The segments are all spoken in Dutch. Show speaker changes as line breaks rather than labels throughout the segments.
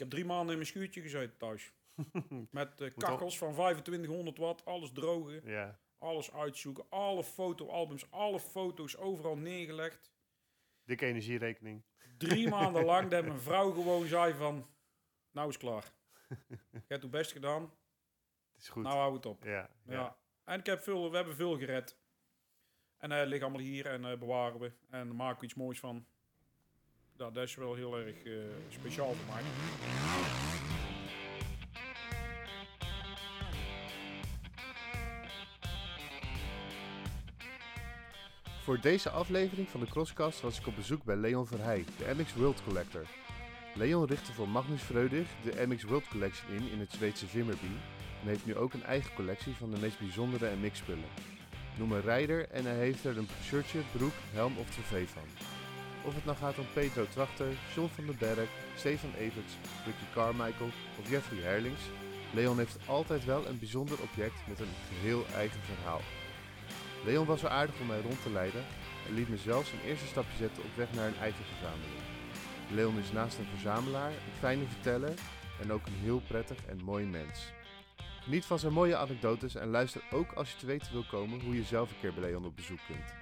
heb drie maanden in mijn schuurtje gezeten thuis. Met eh, kachels van 2500 watt, alles drogen,
Ja.
alles uitzoeken, alle fotoalbums, alle foto's overal neergelegd.
Dikke energierekening.
Drie maanden lang dat mijn vrouw gewoon zei van, nou is klaar. Je hebt het best gedaan,
Het is goed.
nou hou het op.
ja,
Ja.
ja.
En ik heb veel, we hebben veel gered. En hij ligt allemaal hier en eh, bewaren we. En daar maken we iets moois van. Ja, dat is wel heel erg eh, speciaal voor mij.
Voor deze aflevering van de Crosscast was ik op bezoek bij Leon Verheij, de MX World Collector. Leon richtte voor Magnus Freudig de MX World Collection in in het Zweedse Vimmerby en heeft nu ook een eigen collectie van de meest bijzondere MX-spullen. Noem een rijder en hij heeft er een shirtje, broek, helm of trofee van. Of het nou gaat om Pedro Trachter, John van den Berg, Stefan Everts, Ricky Carmichael of Jeffrey Herlings, Leon heeft altijd wel een bijzonder object met een geheel eigen verhaal. Leon was zo aardig om mij rond te leiden en liet me zelfs een eerste stapje zetten op weg naar een eigen verzameling. Leon is naast een verzamelaar, een fijne verteller en ook een heel prettig en mooi mens. Geniet van zijn mooie anekdotes en luister ook als je te weten wil komen hoe je zelf een keer bij Leon op bezoek kunt.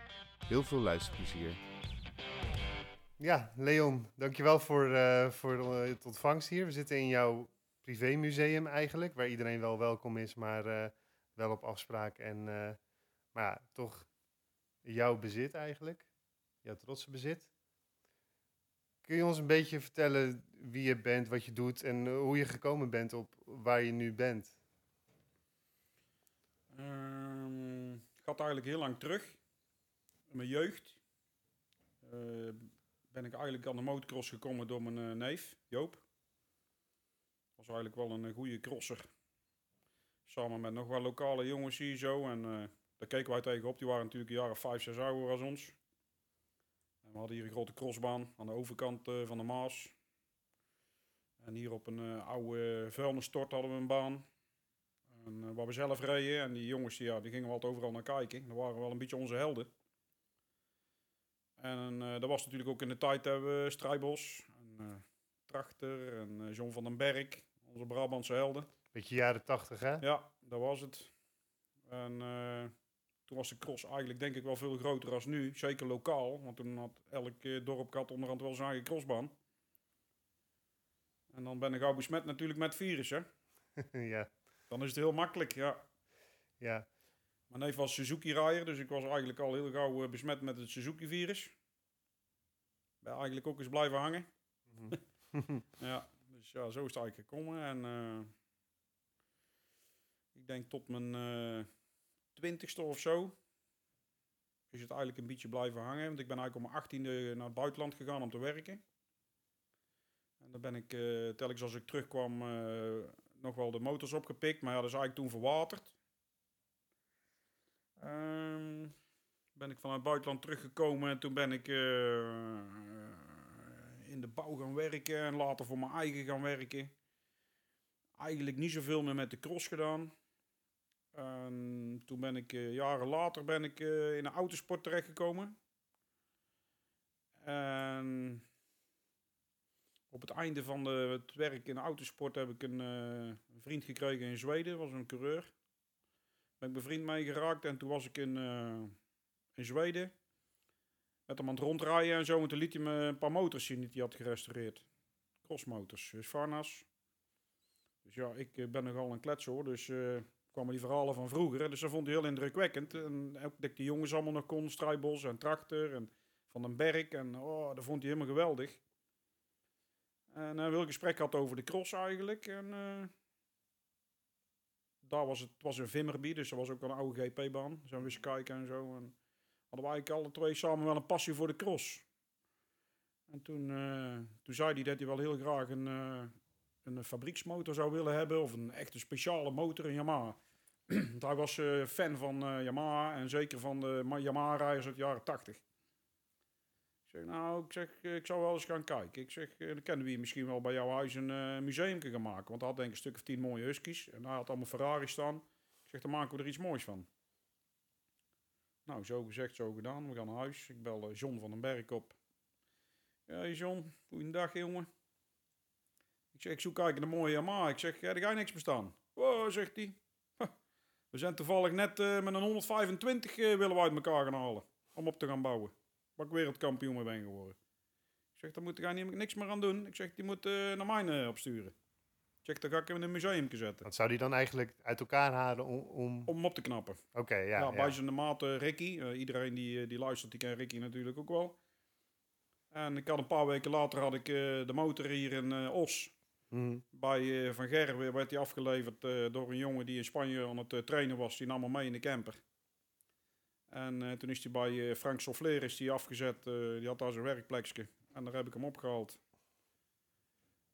Heel veel luisterplezier. Ja, Leon, dankjewel voor, eh voor eh, het ontvangst hier. We zitten in jouw privémuseum eigenlijk, waar iedereen wel welkom is, maar eh, wel op afspraak en... maar ja, toch jouw bezit eigenlijk. Jouw trotse bezit. Kun je ons een beetje vertellen wie je bent, wat je doet en hoe je gekomen bent op waar je nu bent?
Ehm gaat eigenlijk heel lang terug. Mijn jeugd eh, ben ik eigenlijk aan de motocross gekomen door mijn eh, neef, Joop. Was eigenlijk wel een eh, goede crosser. Samen met nog wel lokale jongens hier zo. En eh, daar keken wij tegenop. Die waren natuurlijk jaar of vijf, zes ouder als ons. En we hadden hier een grote crossbaan aan de overkant van de Maas. En hier op een oude vuilnisstort hadden we een baan. En, waar we zelf reden. En die jongens die, ja, die gingen we altijd overal naar kijken. Dat waren wel een beetje onze helden. En eh, dat was natuurlijk ook in de tijd dat we Strijbos en eh, Trachter en eh, John van den Berg, onze Brabantse helden.
Beetje jaren tachtig, hè?
Ja, dat was het. En toen was de cross eigenlijk denk ik wel veel groter als nu. Zeker lokaal, want toen had elk dorp had onderhand wel zijn eigen crossbaan. En dan ben ik gauw besmet natuurlijk met virussen.
ja,
Dan is het heel makkelijk, ja.
ja.
Mijn neef was Suzuki-rijder, dus ik was eigenlijk al heel gauw eh, besmet met het Suzuki-virus. Ben eigenlijk ook eens blijven hangen. ja, dus ja, zo is het eigenlijk gekomen. En eh, ik denk tot mijn eh, twintigste of zo is het eigenlijk een beetje blijven hangen. Want ik ben eigenlijk om mijn achttiende naar het buitenland gegaan om te werken. En dan ben ik eh, telkens als ik terugkwam nog wel de motors opgepikt. Maar ja, dat is eigenlijk toen verwaterd. Ehm, ben ik vanuit het buitenland teruggekomen en toen ben ik eh, in de bouw gaan werken en later voor mijn eigen gaan werken. Eigenlijk niet zoveel meer met de cross gedaan. En toen ben ik eh, jaren later ben ik eh, in een autosport terechtgekomen. En op het einde van de, het werk in de autosport heb ik een, eh, een vriend gekregen in Zweden, was een coureur ben ik bevriend mee geraakt. En toen was ik in, eh, in Zweden. Met hem aan het rondrijden en zo. En toen liet hij me een paar motors zien die hij had gerestaureerd. Crossmotors, dus Farnas. Dus ja, ik eh, ben nogal een klets hoor. Dus eh, kwamen die verhalen van vroeger. Dus dat vond hij heel indrukwekkend. En ook dat ik die jongens allemaal nog kon. Strijbos en Trachter en Van den Berg. En oh, dat vond hij helemaal geweldig. En uh, wil gesprek had over de cross eigenlijk. En daar was het, was een Vimmerby, dus dat was ook een oude GP-baan. Zijn we eens kijken en zo. En hadden we eigenlijk alle twee samen wel een passie voor de cross. En toen, eh, toen zei hij dat hij wel heel graag een, eh, een fabrieksmotor zou willen hebben. Of een echte speciale motor, een Yamaha. Hij was eh, fan van Yamaha en zeker van de Ma- Yamaha-rijders uit de jaren 80. Ik zeg, nou, ik, zeg, ik zou wel eens gaan kijken. Ik zeg, eh, dan kunnen we hier misschien wel bij jouw huis een eh museum gaan maken. Want hij had denk ik een stuk of tien mooie huskies. En hij had allemaal Ferraris staan. Ik zeg, dan maken we er iets moois van. Nou, zo gezegd, zo gedaan. We gaan naar huis. Ik bel eh, John van den Berg op. Ja, John, goeiedag jongen. Ik zeg, ik zoek kijken een mooie Yamaha. Ik zeg, ja, er ga je niks bestaan. Oh, zegt hij. We zijn toevallig net met een 125 eh, willen we uit elkaar gaan halen. Om op te gaan bouwen. Waar ik wereldkampioen mee ben geworden. Ik zeg, daar moet niet, niks meer aan doen. Ik zeg, die moet eh, naar mij eh, opsturen. Ik zeg, dan ga ik hem in een museum zetten.
Wat zou die dan eigenlijk uit elkaar halen om... om...
Om hem op te knappen.
Oké, ja.
Ja,
ja.
bij zijn maat eh, Ricky. Iedereen die, die luistert, die kent Ricky natuurlijk ook wel. En ik had een paar weken later had ik de motor hier in Os.
Mhm.
Bij Van Gerwen werd hij afgeleverd door een jongen die in Spanje aan het trainen was. Die nam hem mee in de camper. En eh, toen is hij bij eh, Frank Soffler is die afgezet. eh, die had daar zijn werkplekje. En daar heb ik hem opgehaald.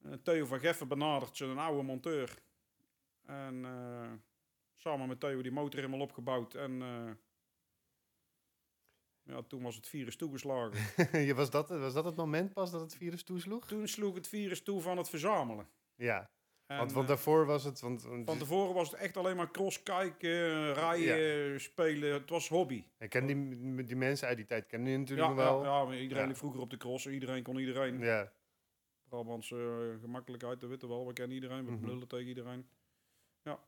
Eh, Theo van Geffen benadert zijn oude monteur. En samen met Theo die motor helemaal opgebouwd. En ja, toen was het virus toegeslagen.
Was, dat, was dat het moment pas dat het virus toesloeg?
toen sloeg het virus toe van het verzamelen.
Ja,
En,
want, want
eh,
daarvoor was het... Want, want
Van tevoren was het echt alleen maar cross kijken, rijden, spelen. Het was hobby.
ik ken die, die mensen uit die tijd, kennen die natuurlijk
Ja,
wel.
ja, ja, iedereen liep vroeger op de cross. Iedereen kon iedereen.
Ja.
Brabantse eh, gemakkelijkheid, dat weten we wel. We kennen iedereen, we lullen tegen iedereen. Ja,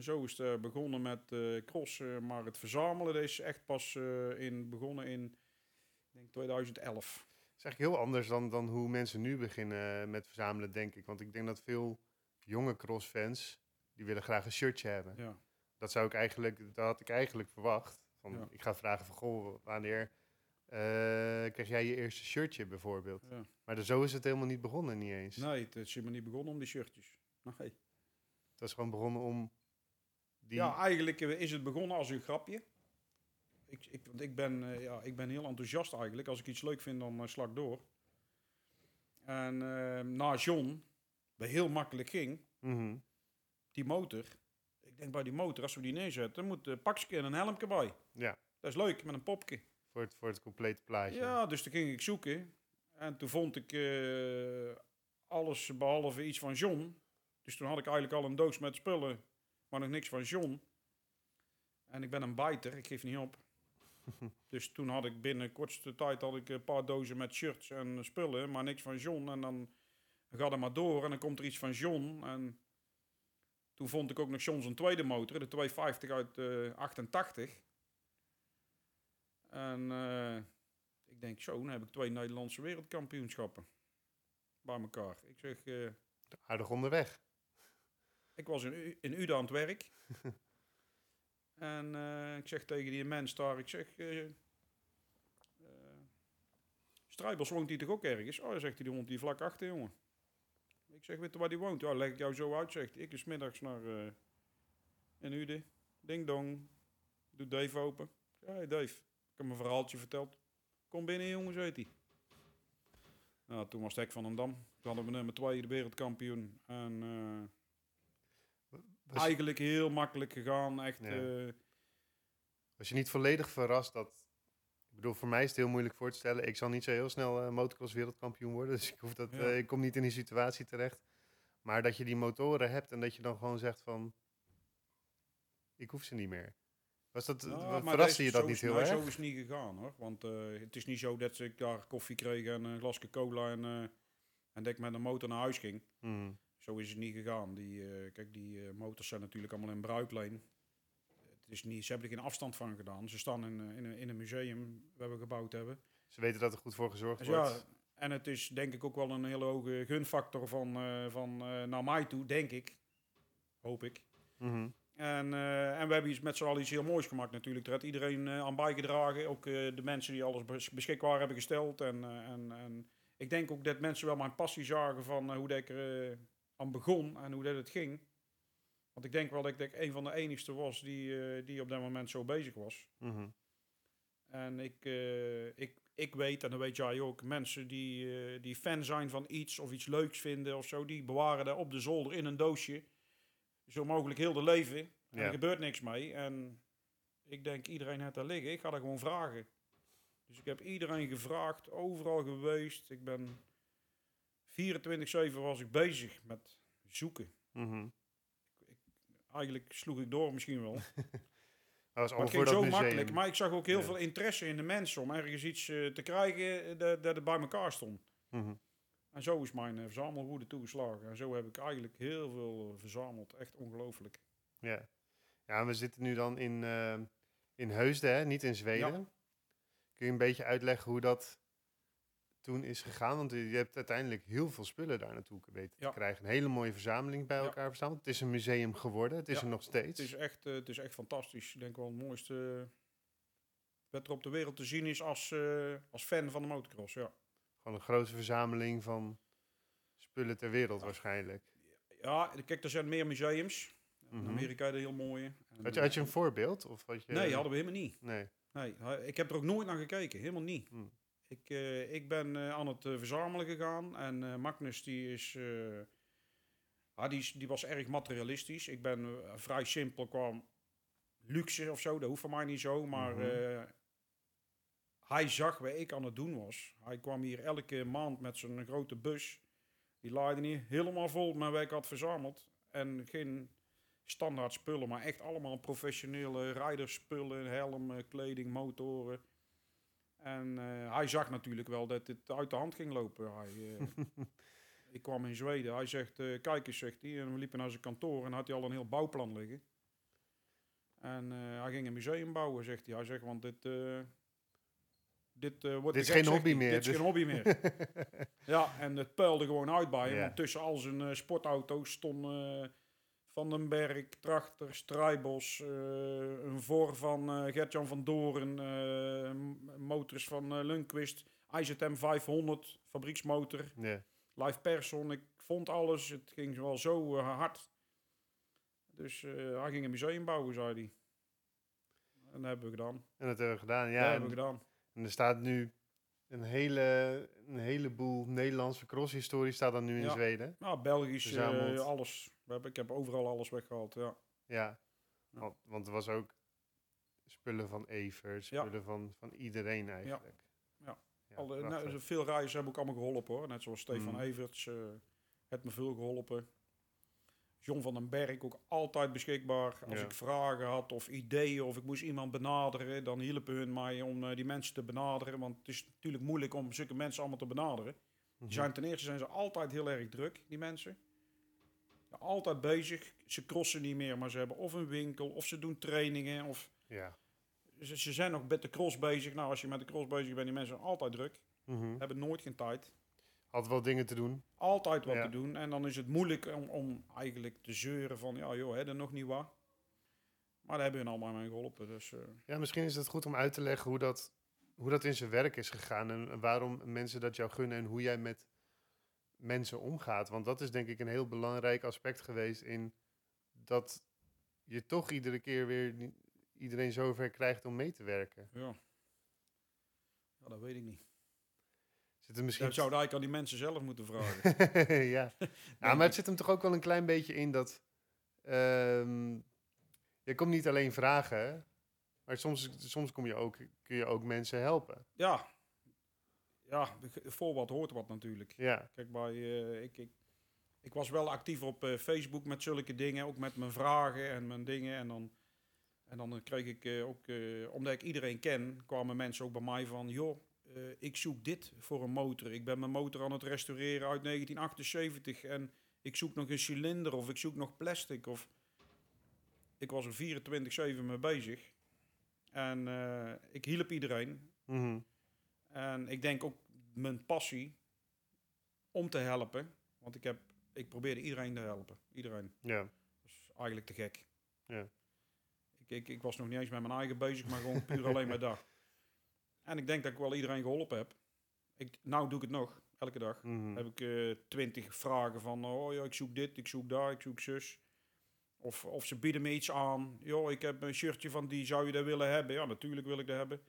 zo is het eh, begonnen met eh cross. eh, maar het verzamelen dat is echt pas eh, in, begonnen in ik denk 2011.
Het is eigenlijk heel anders dan, dan hoe mensen nu beginnen met verzamelen, denk ik. Want ik denk dat veel jonge crossfans, die willen graag een shirtje hebben.
Ja.
Dat zou ik eigenlijk, dat had ik eigenlijk verwacht. Van,
Ja.
Ik ga vragen van, goh, wanneer eh krijg jij je eerste shirtje bijvoorbeeld?
Ja.
Maar de- zo is het helemaal niet begonnen, niet eens.
Nee, het is helemaal niet begonnen om die shirtjes. Nee.
Het is gewoon begonnen om die...
Ja, eigenlijk is het begonnen als een grapje. Ik, ik, want ik, ben, eh, ja, ik ben heel enthousiast eigenlijk. Als ik iets leuk vind, dan uh, sla ik door. En na John, dat heel makkelijk ging,
Mhm.
die motor. Ik denk bij die motor, als we die neerzetten, moet een pakje en een helmje bij.
Ja,
Dat is leuk, met een popje.
voor het, voor het complete plaatje.
Ja, dus toen ging ik zoeken. En toen vond ik eh, alles behalve iets van John. Dus toen had ik eigenlijk al een doos met spullen, maar nog niks van John. En ik ben een biter, ik geef niet op. dus toen had ik binnen kortste tijd had ik een paar dozen met shirts en spullen, maar niks van John. En dan gaat het maar door en dan komt er iets van John. En toen vond ik ook nog John zijn tweede motor, de 250 uit eh 88. En eh, ik denk, zo, dan heb ik twee Nederlandse wereldkampioenschappen bij elkaar. Ik zeg, eh,
Aardig onderweg.
ik was in, U- in Uda aan het werk. en ik zeg tegen die mens daar, ik zeg, Strijbels woont die toch ook ergens? Oh, zegt hij, die woont hier vlak achter, jongen. Ik zeg, weet je waar die woont? Ja, leg ik jou zo uit, zegt. Ik is middags naar eh in Ude. Ding dong. Doe Dave open. Ja, hey Dave, ik heb mijn verhaaltje verteld. Kom binnen, jongens, weet hij. Nou, toen was het hek van een dam. Toen hadden we nummer 2, de wereldkampioen. En eh,
Was,
eigenlijk heel makkelijk gegaan. Echt,
Ja.
eh,
was je niet volledig verrast dat... Ik bedoel, voor mij is het heel moeilijk voor te stellen. Ik zal niet zo heel snel eh, motocross wereldkampioen worden. Dus ik, hoef dat,
Ja.
eh, ik kom niet in die situatie terecht. Maar dat je die motoren hebt en dat je dan gewoon zegt van... Ik hoef ze niet meer. Was dat,
nou,
verraste je dat niet heel erg?
Zo is het niet gegaan hoor. Want eh, het is niet zo dat ik daar koffie kreeg en een glasje cola en, en dat ik met een motor naar huis ging.
Mhm.
Zo is het niet gegaan. Die, kijk, die motors zijn natuurlijk allemaal in bruikleen. Is niet, ze hebben er geen afstand van gedaan. Ze staan in, eh, in, een- in een museum waar we gebouwd hebben.
Ze weten dat er goed voor gezorgd
Dus
wordt.
ja, en het is denk ik ook wel een hele hoge gunfactor van, eh, van eh, naar mij toe, denk ik. Hoop ik.
Mhm.
En, en we hebben iets met z'n allen iets heel moois gemaakt natuurlijk. Daar had iedereen aan bijgedragen. Ook de mensen die alles bes- beschikbaar hebben gesteld. En, en, en ik denk ook dat mensen wel mijn passie zagen van hoe dat ik er aan begon en hoe dat het ging. Want ik denk wel dat ik, ik een van de enigste was die, eh, die op dat moment zo bezig was.
Mhm.
En ik, eh, ik, ik weet, en dat weet jij ook, mensen die, eh, die fan zijn van iets of iets leuks vinden of zo, die bewaren dat op de zolder in een doosje. Zo mogelijk heel de leven. En er gebeurt niks mee. En ik denk, iedereen heeft daar liggen. Ik ga dat gewoon vragen. Dus ik heb iedereen gevraagd, overal geweest. Ik ben 24-7 was ik bezig met zoeken.
Mhm.
Eigenlijk sloeg ik door misschien wel.
Dat was
Maar ging
dat
zo
museum.
makkelijk. Maar ik zag ook heel
Ja.
veel interesse in de mensen om ergens iets eh, te krijgen eh, dat, dat het bij elkaar stond.
Mhm.
En zo is mijn uh, verzamelwoede toegeslagen. En zo heb ik eigenlijk heel veel verzameld. Echt ongelooflijk.
Ja. ja, we zitten nu dan in, uh, in Heusden, hè? niet in Zweden. Ja. Kun je een beetje uitleggen hoe dat toen is gegaan? Want je hebt uiteindelijk heel veel spullen daar naartoe weten te krijgen. Een hele mooie verzameling bij elkaar verzameld. Het is een museum geworden. Het is er nog steeds.
Het is, echt, uh, het is echt fantastisch. Ik denk wel het mooiste wat er op de wereld te zien is als, uh, als fan van de motocross. Ja.
Gewoon een grote verzameling van spullen ter wereld waarschijnlijk.
Ja, kijk, er zijn meer museums. In mhm. Amerika is heel mooie.
had, je, had je een voorbeeld? Of had je...
Nee, hadden we helemaal niet.
Nee.
nee. Ik heb er ook nooit naar gekeken, helemaal niet. Hm. Ik, uh, ik ben uh, aan het uh, verzamelen gegaan en Magnus die is, ah, die, die was erg materialistisch. Ik ben vrij simpel qua luxe of zo, dat hoeft voor mij niet zo, maar mm hij zag wat ik aan het doen was. Hij kwam hier elke maand met zijn grote bus. Die laaide niet helemaal vol met wat ik had verzameld. En geen standaard spullen, maar echt allemaal professionele rijderspullen, helmen, kleding, motoren. En uh, hij zag natuurlijk wel dat het uit de hand ging lopen. Hij, uh, ik kwam in Zweden. Hij zegt, uh, kijk eens, zegt hij. En we liepen naar zijn kantoor en had hij al een heel bouwplan liggen. En hij ging een museum bouwen, zegt hij. Hij zegt, want dit, dit, uh, wordt
dit is geen hobby meer.
Dit is
dus-
geen hobby meer. ja, en het puilde gewoon uit bij hem. Want tussen al zijn uh, sportauto's stonden Van den Berg, Trachter, Strijbos, een voor van Gertjan van Doren, motors van Lundqvist, IZM 500, fabrieksmotor,
yeah.
live person. Ik vond alles, het ging wel zo hard. Dus hij ging een museum bouwen, zei hij. En dat hebben we gedaan.
En dat hebben we gedaan, ja.
Dat hebben we gedaan.
En er staat nu een, hele, een heleboel Nederlandse crosshistorie staat dan nu in Zweden.
Nou, Belgisch, uh, alles. Ik heb overal alles weggehaald, ja.
Ja, Want, want er was ook spullen van Evers, spullen van, van iedereen eigenlijk.
Ja, ja. Alle, nou, veel reizigers hebben ook allemaal geholpen hoor. Net zoals Stefan mm. Everts uh, heeft me veel geholpen. John van den Berg ook altijd beschikbaar. Als ik vragen had of ideeën of ik moest iemand benaderen, dan hielpen hun mij om uh, die mensen te benaderen. Want het is natuurlijk moeilijk om zulke mensen allemaal te benaderen. Mhm. zijn ten eerste zijn ze altijd heel erg druk, die mensen. Altijd bezig. Ze crossen niet meer, maar ze hebben of een winkel of ze doen trainingen. Of
ja.
ze, ze zijn nog met de cross bezig. Nou, als je met de cross bezig bent, die mensen zijn altijd druk.
Mm
Hebben nooit geen tijd.
Had wel dingen te doen.
Altijd wat te doen. En dan is het moeilijk om, om eigenlijk te zeuren van, ja joh, hè, er nog niet wat. Maar daar hebben we allemaal mee geholpen. Dus, uh...
Ja, misschien is het goed om uit te leggen hoe dat, hoe dat in zijn werk is gegaan. En waarom mensen dat jou gunnen en hoe jij met mensen omgaat. Want dat is denk ik een heel belangrijk aspect geweest in dat je toch iedere keer weer iedereen zover krijgt om mee te werken.
Ja. Ja, dat weet ik niet.
Zit er misschien...
Dat zou eigenlijk aan die mensen zelf moeten vragen.
ja. ja, maar het zit hem toch ook wel een klein beetje in dat... Um, je komt niet alleen vragen, maar soms, soms kom je ook, kun je ook mensen helpen.
Ja. Ja, voor wat hoort wat natuurlijk.
Ja.
Kijk, bij, uh, ik, ik, ik was wel actief op uh, Facebook met zulke dingen, ook met mijn vragen en mijn dingen. En dan, en dan kreeg ik uh, ook, omdat ik iedereen ken, kwamen mensen ook bij mij van, joh, ik zoek dit voor een motor. Ik ben mijn motor aan het restaureren uit 1978 en ik zoek nog een cilinder of ik zoek nog plastic. Of... Ik was er 24-7 mee bezig. En ik hielp iedereen.
Mm
En ik denk ook mijn passie om te helpen. Want ik, heb, ik probeerde iedereen te helpen. Iedereen.
Ja.
Dat is eigenlijk te gek.
Ja.
Ik, ik, ik was nog niet eens met mijn eigen bezig, maar gewoon puur alleen met dat. En ik denk dat ik wel iedereen geholpen heb. Ik, nou doe ik het nog, elke dag.
Mhm.
Heb ik uh, twintig vragen van, oh ja, ik zoek dit, ik zoek daar, ik zoek zus. Of, of ze bieden me iets aan. Joh, ik heb een shirtje van die, zou je dat willen hebben? Ja, natuurlijk wil ik dat hebben.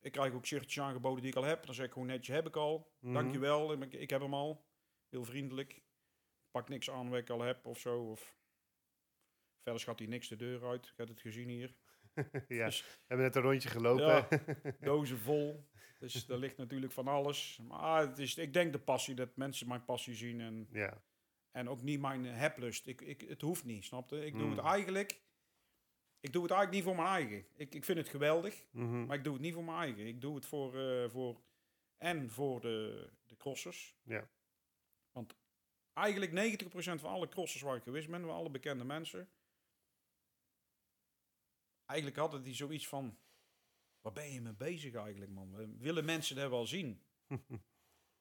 Ik krijg ook shirtjes aangeboden die ik al heb. Dan zeg ik gewoon netjes, heb ik al. Mm -hmm. Dankjewel, ik, ik heb hem al. Heel vriendelijk. Ik pak niks aan wat ik al heb of zo. Of... Verder schat hij niks de deur uit. Ik heb het gezien hier.
ja, dus, we hebben net een rondje gelopen.
Ja, dozen vol. Dus er ligt natuurlijk van alles. Maar het is, ik denk de passie, dat mensen mijn passie zien. En,
ja.
en ook niet mijn heblust. Ik, ik, het hoeft niet, snapte? Ik doe mm. het eigenlijk... Ik doe het eigenlijk niet voor mijn eigen. Ik, ik vind het geweldig,
mm -hmm.
maar ik doe het niet voor mijn eigen. Ik doe het voor... Uh, voor en voor de, de crossers.
Ja.
Want eigenlijk 90% van alle crossers waar ik geweest ben, van alle bekende mensen, eigenlijk hadden die zoiets van, waar ben je mee bezig eigenlijk man? We willen mensen dat wel zien?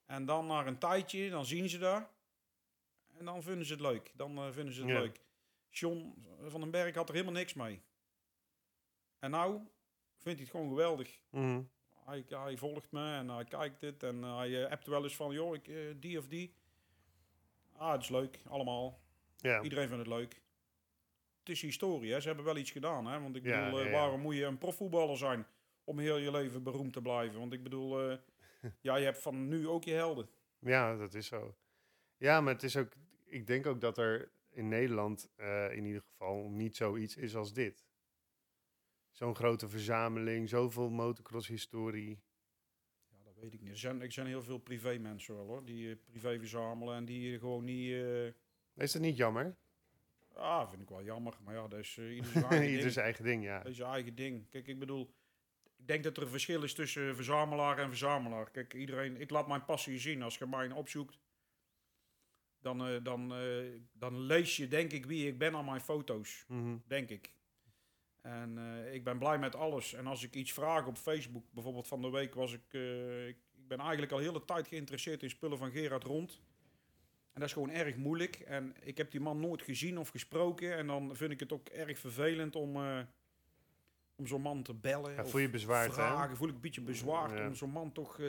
en dan na een tijdje, dan zien ze dat. En dan vinden ze het leuk. Dan eh, vinden ze het
Ja.
leuk. John van den Berg had er helemaal niks mee. En nou vindt hij het gewoon geweldig.
Mhm.
Hij, hij volgt me en hij kijkt het en hij uh, appt wel eens van, joh, ik, eh, die of die. Ah, het is leuk, allemaal. Iedereen vindt het leuk. Het is historie, hè. ze hebben wel iets gedaan. Hè? Want ik
Ja,
bedoel, eh,
ja.
waarom moet je een profvoetballer zijn om heel je leven beroemd te blijven? Want ik bedoel, eh, ja, je hebt van nu ook je helden.
Ja, dat is zo. Ja, maar het is ook. Ik denk ook dat er in Nederland eh, in ieder geval niet zoiets is als dit. Zo'n grote verzameling, zoveel motocross-historie.
Ja, dat weet ik niet. Er zijn, er zijn heel veel privé mensen wel hoor, die eh, privé verzamelen en die eh, gewoon niet... eh,
Is dat niet jammer?
ah, vind ik wel jammer, maar ja, dat is uh, ieder zijn eigen
Ieder
ding.
zijn eigen ding, ja.
Dat is eigen ding. Kijk, ik bedoel, ik denk dat er een verschil is tussen verzamelaar en verzamelaar. Kijk, iedereen, ik laat mijn passie zien. Als je mij opzoekt, dan, dan, dan lees je denk ik wie ik ben aan mijn foto's.
Mhm.
Denk ik. En eh, ik ben blij met alles. En als ik iets vraag op Facebook, bijvoorbeeld van de week was ik, eh, ik, ik ben eigenlijk al heel de tijd geïnteresseerd in spullen van Gerard Rond. En dat is gewoon erg moeilijk. En ik heb die man nooit gezien of gesproken. En dan vind ik het ook erg vervelend om, eh, om zo'n man te bellen.
Ja, voel je bezwaard, hè?
vragen. Voel ik een beetje bezwaard
Ja.
om zo'n man toch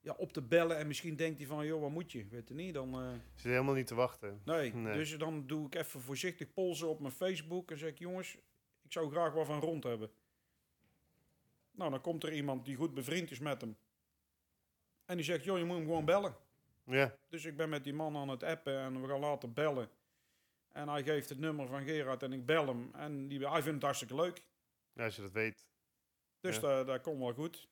ja, op te bellen. En misschien denkt hij van, joh, wat moet je? Weet je niet? Dan, eh,
Zit helemaal niet te wachten.
nee.
Nee.
Dus dan doe ik even voorzichtig polsen op mijn Facebook. En zeg ik, jongens, ik zou graag wat van rond hebben. Nou, dan komt er iemand die goed bevriend is met hem. En die zegt, joh, je moet hem gewoon bellen.
Ja,
Dus ik ben met die man aan het appen en we gaan later bellen. En hij geeft het nummer van Gerard en ik bel hem. En die, hij vindt het hartstikke leuk.
nou, als je dat weet.
Dus
Ja.
dat, dat komt wel goed.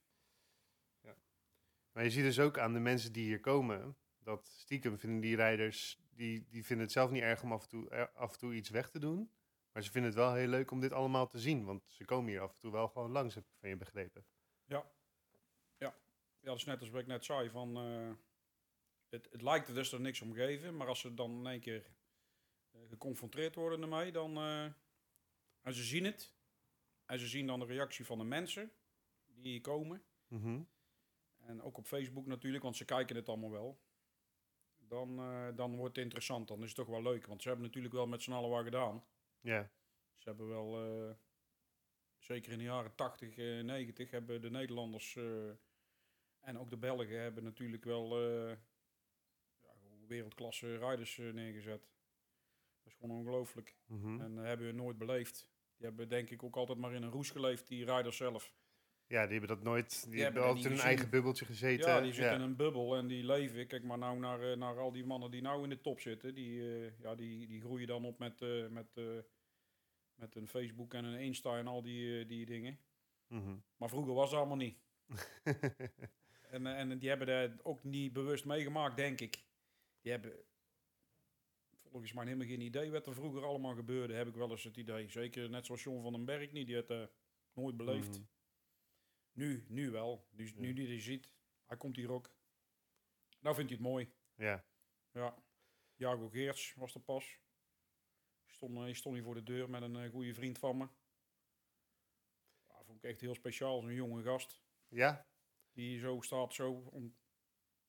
Maar je ziet dus ook aan de mensen die hier komen, dat stiekem vinden die rijders, die, die vinden het zelf niet erg om af en, toe, eh, af en toe iets weg te doen. Maar ze vinden het wel heel leuk om dit allemaal te zien, want ze komen hier af en toe wel gewoon langs, heb ik van je begrepen.
Ja, dat is net als wat ik net zei. Van, eh, het, het lijkt er dus er niks om geven. Maar als ze dan in één keer eh, geconfronteerd worden ermee, dan... eh, en ze zien het. En ze zien dan de reactie van de mensen die hier komen.
Mhm.
En ook op Facebook natuurlijk, want ze kijken het allemaal wel. Dan, dan wordt het interessant. Dan is het toch wel leuk. Want ze hebben natuurlijk wel met z'n allen wat gedaan.
Ja,
Ze hebben wel, eh, zeker in de jaren 80, eh 90, hebben de Nederlanders eh, en ook de Belgen hebben natuurlijk wel eh, ja, wereldklasse rijders eh, neergezet. Dat is gewoon ongelooflijk.
mhm.
En dat hebben we nooit beleefd. Die hebben denk ik ook altijd maar in een roes geleefd, die rijders zelf.
Ja die hebben dat nooit, die,
hebben
altijd in hun eigen bubbeltje gezeten.
Ja, die zitten in een bubbel en die leven. Kijk maar nou naar, eh, naar al die mannen die nou in de top zitten. Die, eh, ja, die, die groeien dan op met, eh, met, met een Facebook en een Insta en al die, die dingen.
Mhm.
Maar vroeger was dat allemaal niet. En, en die hebben dat ook niet bewust meegemaakt, denk ik. Die hebben volgens mij helemaal geen idee wat er vroeger allemaal gebeurde, heb ik wel eens het idee. Zeker net zoals John van den Berg niet, die had eh, nooit beleefd.
Mhm.
Nu, nu wel. Nu, nu die hij ziet, hij komt hier ook. Nou vindt hij het mooi.
Ja,
Ja. Jago Geerts was er pas. Stond, eh, stond hier voor de deur met een eh, goede vriend van me. Ja, vond ik echt heel speciaal, zo'n jonge gast.
ja,
Die zo staat, zo om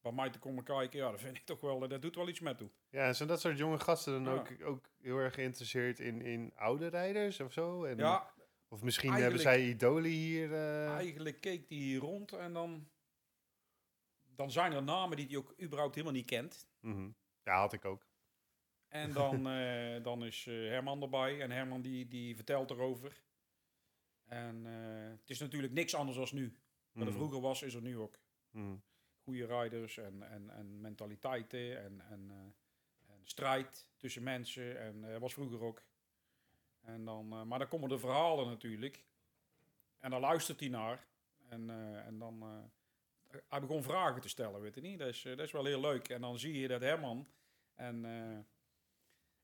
bij mij te komen kijken. Ja, dat vind ik toch wel, eh, dat doet wel iets met toe.
ja, zijn dat soort jonge gasten dan
Ja.
ook, ook heel erg geïnteresseerd in, in oude rijders of zo? En,
Ja,
Of misschien
eigenlijk-
hebben zij idolen hier. eh,
eigenlijk keek hij hier rond en dan, dan zijn er namen die hij ook überhaupt helemaal niet kent.
mhm. Ja, had ik ook.
En dan, eh, dan is eh, Herman erbij. En Herman die, die vertelt erover. En het is natuurlijk niks anders dan nu. Wat er
Mhm.
vroeger was, is er nu ook.
Mhm.
Goede rijders en, en, en mentaliteiten en, en, en strijd tussen mensen. En was vroeger ook. En dan, eh, maar dan komen de verhalen natuurlijk. En dan luistert hij naar. En, eh, en dan... eh, hij begon vragen te stellen, weet je niet? Dat is, dat is wel heel leuk. En dan zie je dat Herman en,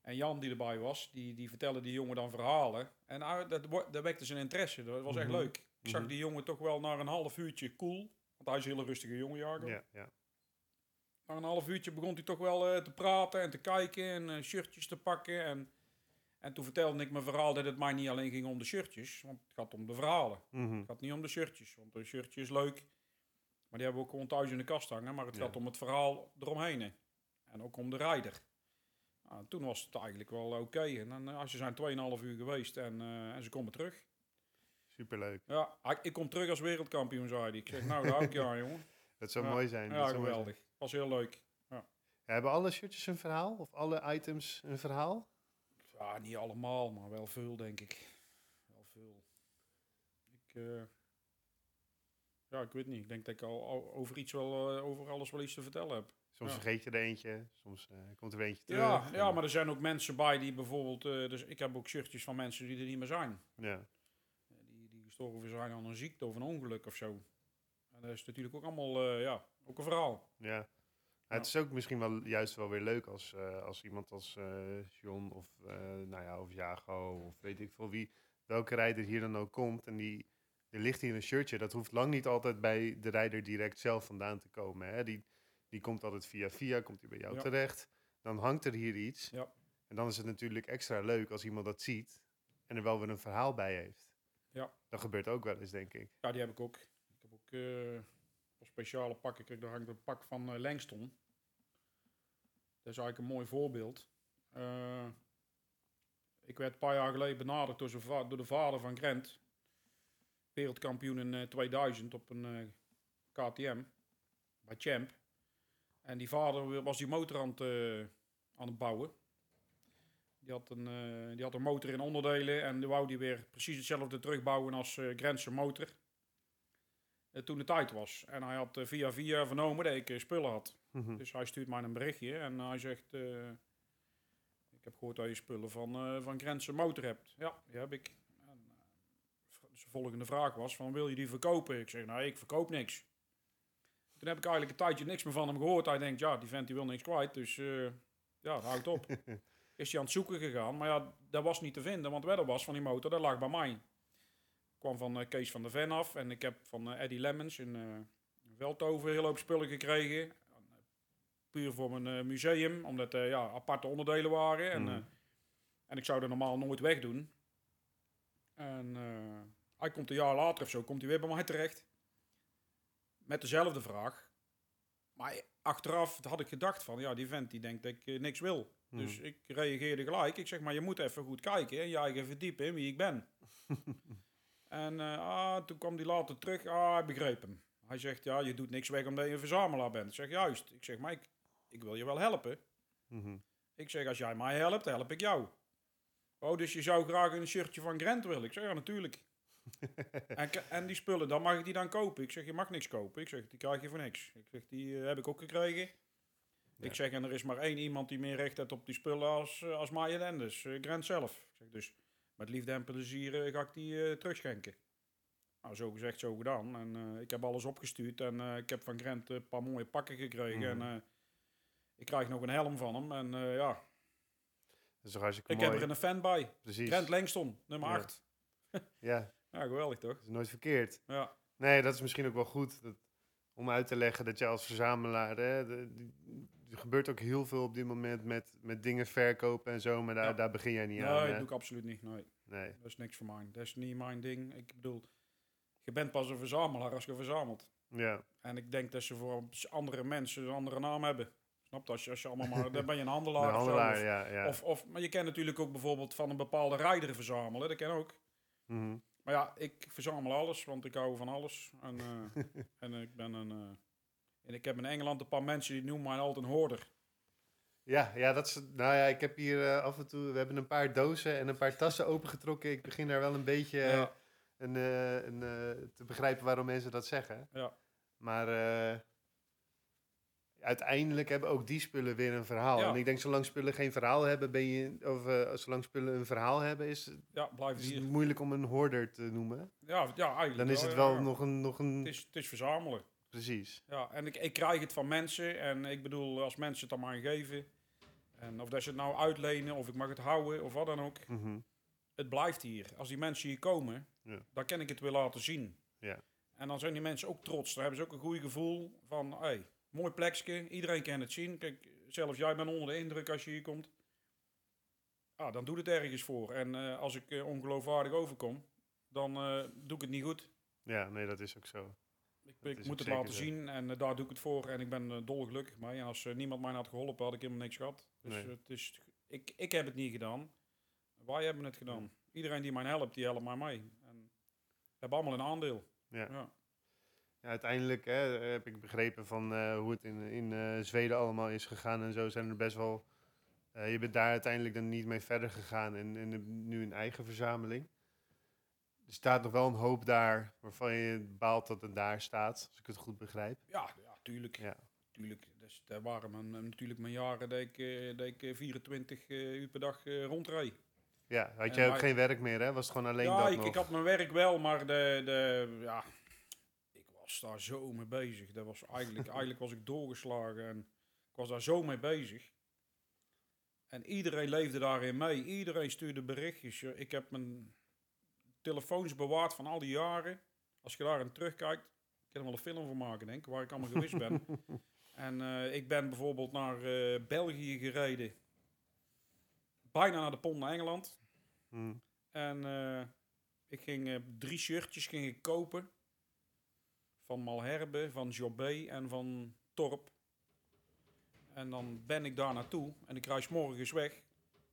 en Jan die erbij was, die, die vertellen die jongen dan verhalen. En ah, dat, dat wekte zijn interesse. Dat was echt
Mhm.
leuk. Ik zag
Mhm.
die jongen toch wel na een half uurtje cool. Want hij is een hele rustige jongen, Jago.
Ja, ja.
na een half uurtje begon hij toch wel te praten en te kijken en shirtjes te pakken. En, en toen vertelde ik mijn verhaal dat het mij niet alleen ging om de shirtjes, want het gaat om de verhalen.
Mhm.
Het gaat niet om de shirtjes, want een shirtje is leuk. Maar die hebben we ook gewoon thuis in de kast hangen. Maar het
Ja.
gaat om het verhaal eromheen. hè. En ook om de rijder. Nou, toen was het eigenlijk wel oké. En dan, eh, als ze zijn 2,5 uur geweest en, eh, en ze komen terug.
Superleuk.
Ja, ik, kom terug als wereldkampioen, zei hij. Ik zeg, nou, daar je aan, jongen.
Dat zou
Ja.
mooi zijn. dat
Ja,
zijn.
geweldig. Was heel leuk.
Ja, hebben alle shirtjes een verhaal? Of alle items een verhaal?
Ja, niet allemaal, maar wel veel, denk ik. Wel veel. Ik, eh, ja, ik weet niet. Ik denk dat ik al, over iets wel, eh, over alles wel iets te vertellen heb.
Soms
Ja.
vergeet je er eentje, soms eh, komt er eentje terug.
Ja, ja, maar er zijn ook mensen bij die bijvoorbeeld... dus ik heb ook shirtjes van mensen die er niet meer zijn.
Ja,
Die, die gestorven zijn aan een ziekte of een ongeluk of zo. En dat is natuurlijk ook allemaal, ja, ook een verhaal.
ja. Het is ook misschien wel juist wel weer leuk als, eh, als iemand als eh John of, eh, nou ja, of Jago of weet ik veel wie, welke rijder hier dan ook komt en die, er ligt hier een shirtje. Dat hoeft lang niet altijd bij de rijder direct zelf vandaan te komen. Hè? Die, die komt altijd via via, komt hij bij jou
Ja.
terecht. Dan hangt er hier iets.
Ja.
En dan is het natuurlijk extra leuk als iemand dat ziet en er wel weer een verhaal bij heeft.
Ja.
Dat gebeurt ook wel eens, denk ik.
Ja, die heb ik ook. Ik heb ook speciale pakken. Kijk, daar hangt een pak van eh Langston. Dat is eigenlijk een mooi voorbeeld. Eh, ik werd een paar jaar geleden benaderd door, door de vader van Grant. Wereldkampioen in eh, 2000 op een eh, KTM. Bij Champ. En die vader was die motor aan het, eh, aan het bouwen. Die had, een, eh, die had een motor in onderdelen en die wou die weer precies hetzelfde terugbouwen als eh Grant zijn motor. Eh, toen de tijd was. En hij had eh, via via vernomen dat ik eh, spullen had.
Mhm.
Dus hij stuurt mij een berichtje en hij zegt... eh, ik heb gehoord dat je spullen van, van Grant zijn motor hebt. Ja, die heb ik. En, de volgende vraag was van, wil je die verkopen? Ik zeg, nou, ik verkoop niks. Toen heb ik eigenlijk een tijdje niks meer van hem gehoord. Hij denkt, ja, die vent die wil niks kwijt, dus ja, dat houdt op. is hij aan het zoeken gegaan. Maar ja, dat was niet te vinden, want wat er was van die motor, dat lag bij mij. Kwam van eh, Kees van der Ven af en ik heb van eh, Eddie Lemmens in eh Veldhoven hele hoop spullen gekregen. Puur voor mijn museum, omdat er ja, aparte onderdelen waren. En, eh, en ik zou er normaal nooit wegdoen. En hij komt een jaar later of zo, komt hij weer bij mij terecht. Met dezelfde vraag. Maar achteraf had ik gedacht van, ja, die vent die denkt dat ik niks wil.
Mhm.
Dus ik reageerde gelijk. Ik zeg, maar je moet even goed kijken en je eigen verdiepen in wie ik ben. en eh, ah, toen kwam hij later terug. Ah, ik begreep hem. Hij zegt, ja, je doet niks weg omdat je een verzamelaar bent. Ik zeg, juist. Ik zeg, maar ik, wil je wel helpen.
Mhm.
Ik zeg, als jij mij helpt, help ik jou. Oh, dus je zou graag een shirtje van Grant willen? Ik zeg, ja, natuurlijk. en, die spullen, dan mag ik die dan kopen? Ik zeg, je mag niks kopen. Ik zeg, die krijg je voor niks. Ik zeg, die eh, heb ik ook gekregen.
Ja.
Ik zeg, en er is maar één iemand die meer recht heeft op die spullen als, eh, als en dus Grant zelf. Ik zeg, dus met liefde en plezier eh, ga ik die eh, terugschenken. Nou, zo gezegd, zo gedaan. En eh, ik heb alles opgestuurd en ik heb van Grant een paar mooie pakken gekregen.
Mhm.
En ik krijg nog een helm van hem. En ja,
Dat
ik
mooi.
heb er een fan bij.
Precies.
Grant Langston, nummer
Ja.
8.
Ja,
Ja, geweldig toch?
dat is nooit verkeerd.
Ja,
Nee, dat is misschien ook wel goed. Dat, om uit te leggen dat je als verzamelaar... Hè, de- die- er gebeurt ook heel veel op dit moment met, met dingen verkopen en zo. Maar daar,
Ja.
daar begin jij niet
nee,
aan.
dat
hè?
doe ik absoluut niet. Nee,
Nee.
dat is niks voor mij. Dat is niet mijn ding. Ik bedoel, je bent pas een verzamelaar als je verzamelt.
Ja,
En ik denk dat ze voor andere mensen een andere naam hebben. Snap je? Als je, als je allemaal maar... Dan ben je een handelaar,
de
of zo,
handelaar,
of-
ja. ja.
Of, of, maar je kan natuurlijk ook bijvoorbeeld van een bepaalde rijder verzamelen. Dat kan ook.
Mhm.
Maar ja, ik verzamel alles, want ik hou van alles. En, eh, en ik ben een... eh, en ik heb in Engeland een paar mensen die noemen mij altijd een hoorder.
Ja, ja, dat is, nou ja, ik heb hier eh, af en toe, we hebben een paar dozen en een paar tassen opengetrokken. Ik begin daar wel een beetje eh,
Ja,
een, eh, een, te begrijpen waarom mensen dat zeggen.
ja.
Maar uiteindelijk hebben ook die spullen weer een verhaal.
Ja.
En ik denk, zolang spullen geen verhaal hebben, ben je, of zolang spullen een verhaal hebben, is,
ja blijf
is het
hier.
moeilijk om een hoorder te noemen.
Ja, ja, eigenlijk
Dan is het wel
ja.
nog een, nog een,
Het is, het is verzamelen.
Precies.
Ja, en ik, ik krijg het van mensen. En ik bedoel, als mensen het aan mij geven. En of dat ze het nou uitlenen, of ik mag het houden, of wat dan ook.
Mhm.
Het blijft hier. Als die mensen hier komen,
Ja.
dan kan ik het weer laten zien.
Ja.
En dan zijn die mensen ook trots. Dan hebben ze ook een goed gevoel van, hé, hey, Mooi plekje, iedereen kan het zien. Kijk, zelfs jij bent onder de indruk als je hier komt. Ah, dan doet het ergens voor. En eh, als ik eh, ongeloofwaardig overkom, dan eh, doe ik het niet goed.
Ja, nee, dat is ook zo.
Ik, moet het laten
zo.
zien en eh, daar doe ik het voor. En ik ben uh, dolgelukkig mee. En als eh, niemand mij had geholpen, had ik helemaal niks gehad. Dus
Nee.
het is, ik, ik heb het niet gedaan. Wij hebben het gedaan. Iedereen die mij helpt, die helpt mij mee. En we hebben allemaal een aandeel.
Ja.
Ja.
Ja, uiteindelijk hè, heb ik begrepen van eh, hoe het in, in eh, Zweden allemaal is gegaan en zo zijn er best wel. eh, je bent daar uiteindelijk dan niet mee verder gegaan en, en nu een eigen verzameling. Er staat nog wel een hoop daar waarvan je baalt dat het daar staat, als ik het goed begrijp.
Ja, ja, tuurlijk.
Ja.
tuurlijk. Dus daar waren mijn, mijn- natuurlijk mijn jaren dat ik, eh, dat ik eh, 24 eh, uur per dag eh rondreed.
Ja, had je ook geen werk meer, hè? Was het gewoon alleen
ja,
dat
ik,
nog?
ik had mijn werk wel, maar de, de, ja, ik was daar zo mee bezig. Dat was eigenlijk, eigenlijk was ik doorgeslagen en ik was daar zo mee bezig. En iedereen leefde daarin mee. Iedereen stuurde berichtjes. Eh, Ik heb mijn telefoons bewaard van al die jaren. Als je daarin terugkijkt, ik kan er wel een film van maken, denk ik, waar ik allemaal geweest ben. En eh, ik ben bijvoorbeeld naar eh, België gereden. Bijna naar de pont naar Engeland.
Hm.
En eh, ik ging drie shirtjes ging ik kopen. Van Malherbe, van Jobé en van Torp. En dan ben ik daar naartoe. En ik reis morgens weg.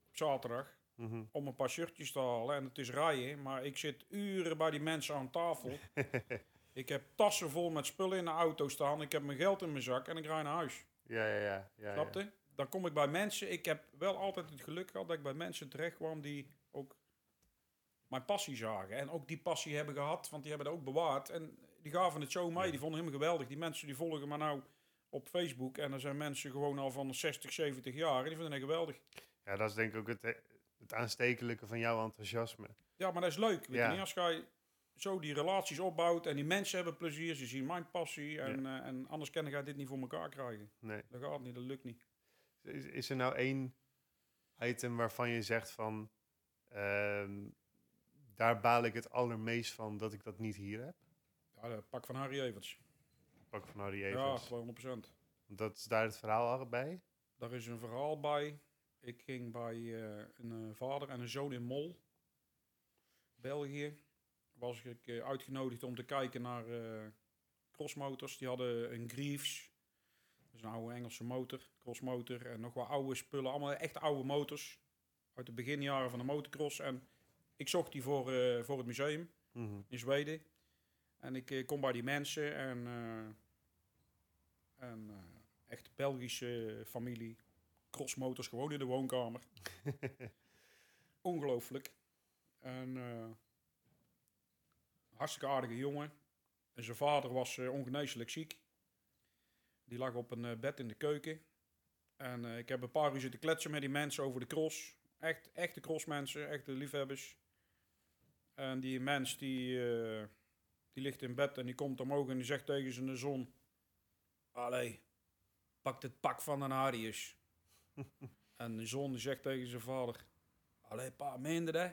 Op zaterdag.
Mhm.
Om een paar shirtjes te halen. En het is rijden. Maar ik zit uren bij die mensen aan tafel. ik heb tassen vol met spullen in de auto staan. Ik heb mijn geld in mijn zak. En ik rij naar huis.
Ja, ja, ja. ja,
Snap
ja.
je? Dan kom ik bij mensen. Ik heb wel altijd het geluk gehad dat ik bij mensen terecht kwam die ook mijn passie zagen. En ook die passie hebben gehad, want die hebben het ook bewaard. En die gaven het zo mee.
Ja.
Die vonden hem geweldig. Die mensen die volgen me nou op Facebook. En er zijn mensen gewoon al van 60, 70 jaar. En die vinden het geweldig.
Ja, dat is denk ik ook het, het aanstekelijke van jouw enthousiasme.
Ja, maar dat is leuk. Weet
Ja.
je? Als jij zo die relaties opbouwt en die mensen hebben plezier. Ze zien mijn passie. En, eh, en anders kan ik dit niet voor elkaar krijgen.
Nee.
Dat gaat niet, dat lukt niet.
Is, is er nou één item waarvan je zegt van... ehm, daar baal ik het allermeest van dat ik dat niet hier heb?
Ja, dat pak van Harry Evers.
Pak van Harry
Ja,
Evers.
200%.
Want dat is daar het verhaal al bij.
Daar is een verhaal bij. Ik ging bij eh, een eh, vader en een zoon in Mol, België. Was ik eh, uitgenodigd om te kijken naar crossmotors. Die hadden een Greaves. Dat is een oude Engelse motor, crossmotor. En nog wat oude spullen. Allemaal echt oude motors. Uit de beginjaren van de motocross. En ik zocht die voor, voor het museum
Mhm.
in Zweden. En ik kom bij die mensen en, en echt Belgische familie. Crossmotors gewoon in de woonkamer. Ongelooflijk. En eh, hartstikke aardige jongen. En zijn vader was eh, ongeneeslijk ziek. Die lag op een eh, bed in de keuken. En ik heb een paar uur zitten kletsen met die mensen over de cross. Echt, echte crossmensen, echte liefhebbers. En die mens die, die ligt in bed en die komt omhoog en die zegt tegen zijn zoon... Allee, pak het pak van een Arius. en de zoon zegt tegen zijn vader... Allee pa, meende dat?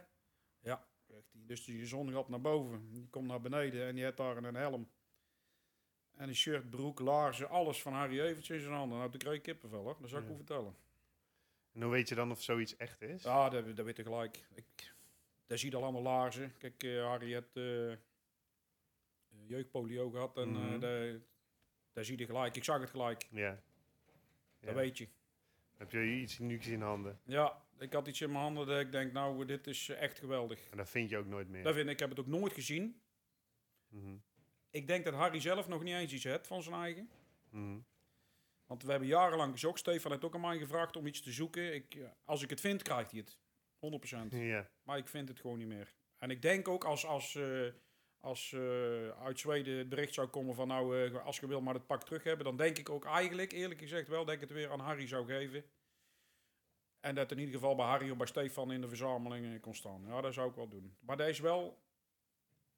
Ja, zegt hij. Dus die zoon gaat naar boven. Die komt naar beneden en die heeft daar een helm. En een shirt, broek, laarzen, alles van Harry Evers in zijn handen. Nou, toen kreeg ik kippenvel hoor. Dat zou ik
Ja.
u vertellen.
En hoe weet je dan of zoiets echt is?
Ja, dat, dat weet ik gelijk. Ik, daar zie je al allemaal laarzen. Kijk, eh, Harry heeft eh, jeugdpolio gehad en eh,
Mhm.
daar- daar zie je gelijk. Ik zag het gelijk.
Ja.
Dat
Ja.
weet je.
Heb je iets unieks in handen?
Ja, ik had iets in mijn handen dat ik denk, nou, dit is echt geweldig.
En dat vind je ook nooit meer.
Dat vind ik, ik heb het ook nooit gezien.
Mhm.
Ik denk dat Harry zelf nog niet eens iets heeft van zijn eigen.
Mhm.
Want we hebben jarenlang gezocht. Stefan heeft ook aan mij gevraagd om iets te zoeken. Ik, eh, als ik het vind, krijgt hij het. 100%.
Ja.
Maar ik vind het gewoon niet meer. En ik denk ook als, als, eh, als eh, uit Zweden het bericht zou komen van nou, eh, als je wil maar het pak terug hebben, dan denk ik ook eigenlijk, eerlijk gezegd wel, dat ik het weer aan Harry zou geven. En dat in ieder geval bij Harry of bij Stefan in de verzameling kon staan. Ja, dat zou ik wel doen. Maar dat is wel,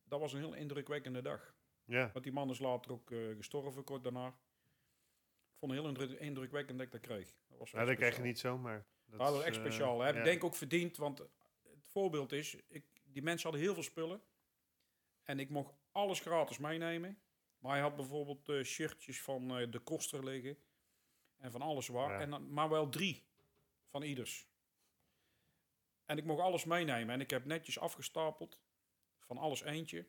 dat was een heel indrukwekkende dag.
Ja.
Want die man is later ook eh, gestorven, kort daarna. Ik vond het heel indruk- indrukwekkend dat ik dat kreeg. Dat was echt
dat krijg je niet zomaar. Dat,
Ja, dat
is,
echt speciaal. Hè?
ja.
Ik denk ook verdiend, want het voorbeeld is, ik, die mensen hadden heel veel spullen. En ik mocht alles gratis meenemen. Maar hij had bijvoorbeeld eh, shirtjes van eh, de Koster liggen. En van alles waar.
Ja.
En, dan- maar wel drie van ieders. En ik mocht alles meenemen. En ik heb netjes afgestapeld. Van alles eentje.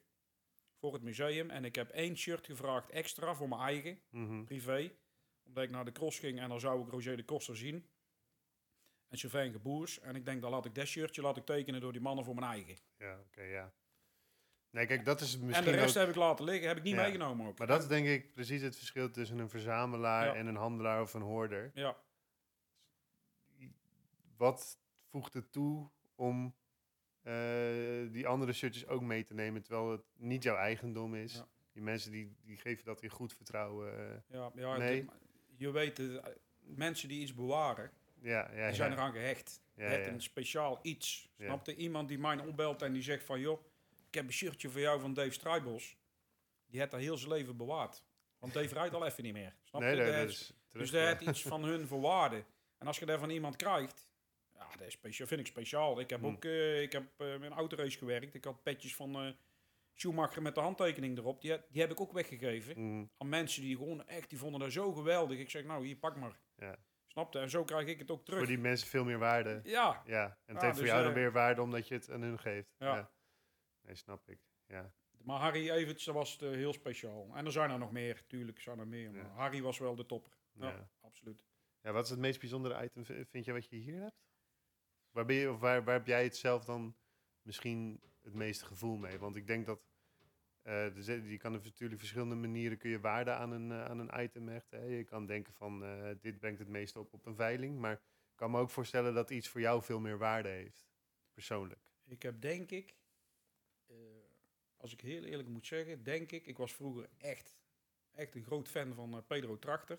Voor het museum. En ik heb één shirt gevraagd extra voor mijn eigen.
Mhm.
Privé. Omdat ik naar de cross ging. En dan zou ik Roger de Koster zien. En Sylvain Geboers. En ik denk, dan laat ik dat shirtje laat ik tekenen door die mannen voor mijn eigen.
Ja, oké, ja. Nee, kijk, dat is
en
misschien
de rest
ook...
heb ik laten liggen. Heb ik niet
Ja.
meegenomen ook.
Maar dat is denk ik precies het verschil tussen een verzamelaar
Ja.
en een handelaar of een hoorder.
Ja.
Wat voegt het toe om eh, die andere shirtjes ook mee te nemen, terwijl het niet jouw eigendom is?
Ja.
Die mensen die, die geven dat in goed vertrouwen. eh,
Ja, ja
Nee.
je weet, eh, mensen die iets bewaren,
ja, ja,
die zijn eraan gehecht.
Ja,
het een speciaal iets. Snapte? Iemand die mij opbelt en die zegt van... joh, ik heb een shirtje voor jou van Dave Strijbos. Die heeft dat heel zijn leven bewaard. Want Dave rijdt al even niet meer. Snap
Nee,
je?
dat,
is- dus daar heeft iets van hun voor waarde. En als je dat van iemand krijgt... Ja, dat is speciaal, vind ik speciaal. Ik heb
Hmm.
ook eh, ik heb, eh, met een autorace gewerkt. Ik had petjes van eh, Schumacher met de handtekening erop. Die, heb- die heb ik ook weggegeven
Mm,
aan mensen die gewoon echt, die vonden dat zo geweldig. Ik zeg, nou hier, pak maar.
Ja.
Snapte? En zo krijg ik het ook terug.
voor die mensen veel meer waarde.
Ja,
Ja, en het
Ja,
heeft voor
dus,
jou dan
eh,
weer waarde omdat je het aan hun geeft.
Ja.
Ja. Nee, snap ik. Ja.
maar Harry dat was het, eh, heel speciaal. En er zijn er nog meer, tuurlijk zijn er meer. Maar
Ja.
Harry was wel de topper. Ja,
Ja.
absoluut.
Ja, wat is het meest bijzondere item, vind je, wat je hier hebt? Waar, ben je, of waar, waar heb jij het zelf dan misschien het meeste gevoel mee? Want ik denk dat zit- je kan op natuurlijk verschillende manieren kun je waarde aan een, eh, aan een item hechten. hè. Je kan denken van dit brengt het meeste op op een veiling. Maar ik kan me ook voorstellen dat iets voor jou veel meer waarde heeft. Persoonlijk.
Ik heb denk ik, als ik heel eerlijk moet zeggen, denk ik, ik was vroeger echt, echt een groot fan van eh, Pedro Trachter.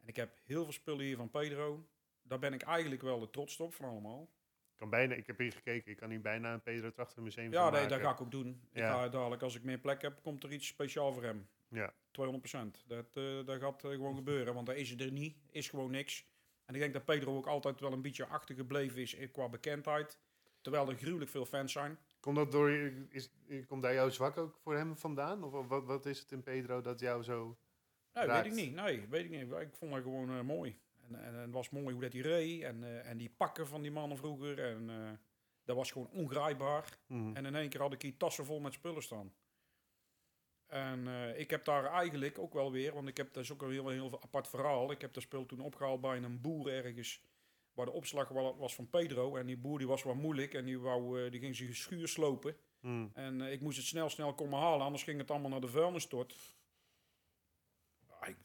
En ik heb heel veel spullen hier van Pedro. Daar ben ik eigenlijk wel de trots op van allemaal.
Ik, kan bijna, ik heb hier gekeken, ik kan hier bijna een Pedro Trachter museum
Ja, nee, dat ga ik ook doen. Ik
Ja.
ga dadelijk, als ik meer plek heb, komt er iets speciaal voor hem.
Ja.
200%. Dat, eh, dat gaat eh, gewoon gebeuren, want daar is het er niet. Is gewoon niks. En ik denk dat Pedro ook altijd wel een beetje achtergebleven is qua bekendheid. Terwijl er gruwelijk veel fans zijn.
Komt dat door, is, komt daar jouw zwak ook voor hem vandaan? Of wat, wat is het in Pedro dat jou zo...
Nee,
Raakt.
weet ik niet. Nee, weet ik niet. Ik vond dat gewoon eh, mooi. En, en, en het was mooi hoe dat hij reed. En, eh, en die pakken van die mannen vroeger. En eh, dat was gewoon ongrijpbaar.
Mhm.
En in één keer had ik hier tassen vol met spullen staan. En ik heb daar eigenlijk ook wel weer, want ik heb, dat is ook een heel, heel apart verhaal. Ik heb dat spul toen opgehaald bij een boer ergens, waar de opslag wa- was van Pedro. En die boer die was wat moeilijk en die, wou, eh, die ging zijn schuur slopen.
Mhm.
En eh, ik moest het snel, snel komen halen, anders ging het allemaal naar de vuilnisstort. Ah, ik,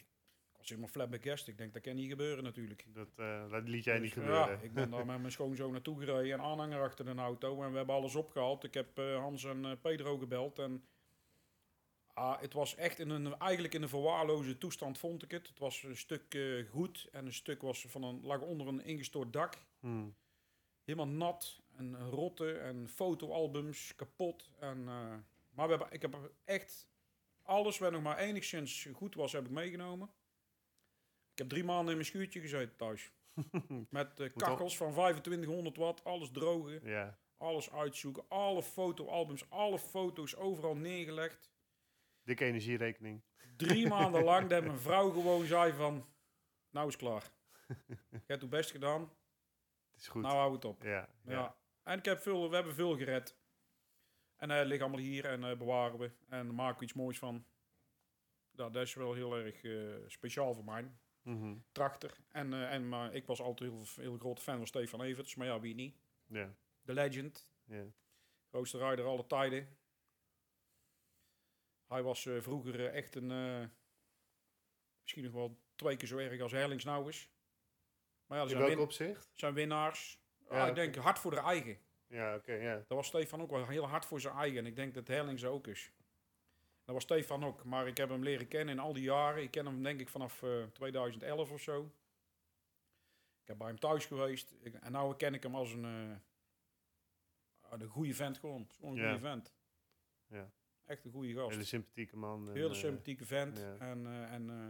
ik was helemaal flabbergast. Ik denk, dat kan niet gebeuren natuurlijk.
Dat, eh, dat liet jij niet
Dus,
gebeuren.
Ja, ik ben daar met mijn schoonzoon naartoe gereden, een aanhanger achter een auto. En we hebben alles opgehaald. Ik heb Hans en Pedro gebeld. En ah, het was echt in een, eigenlijk in een verwaarloze toestand, vond ik het. Het was een stuk eh, goed en een stuk was van een, lag onder een ingestort dak.
Mhm.
Helemaal nat en rotte en fotoalbums kapot. En, eh, maar we hebben, ik heb echt alles wat nog maar enigszins goed was, heb ik meegenomen. Ik heb drie maanden in mijn schuurtje gezeten thuis. Met eh, kachels van 2500 watt, alles drogen, alles uitzoeken, alle fotoalbums, alle foto's overal neergelegd.
Dikke energierekening.
Drie maanden lang dat mijn vrouw gewoon zei van, nou is klaar. Je hebt het best gedaan,
Het is goed.
nou hou het op.
ja,
Ja.
ja.
En ik heb veel, we hebben veel gered. En hij ligt allemaal hier en eh, bewaren we. En daar maken we iets moois van. Dat is wel heel erg eh, speciaal voor mij.
Mhm.
Trachter. En, eh, en, maar ik was altijd heel, heel grote fan van Stefan Everts. Maar ja, wie niet?
ja,
De legend.
ja.
Grootste rijder alle tijden. Hij was eh, vroeger eh, echt een... eh, misschien nog wel twee keer zo erg als Herlings nou is. Maar ja, er zijn, win-
opzicht?
zijn winnaars.
Ja,
Ah, ik denk hard voor de eigen.
Ja, oké, ja.
Dat was Stefan ook wel heel hard voor zijn eigen. En ik denk dat Herlings ook is. Dat was Stefan ook. Maar ik heb hem leren kennen in al die jaren. Ik ken hem denk ik vanaf eh, 2011 of zo. Ik heb bij hem thuis geweest. Ik, en nu ken ik hem als een, eh, een goede vent gewoon. Een goede vent.
Ja.
Echt een goede gast.
Hele sympathieke man.
Hele
eh,
sympathieke vent.
ja.
En, eh, en eh,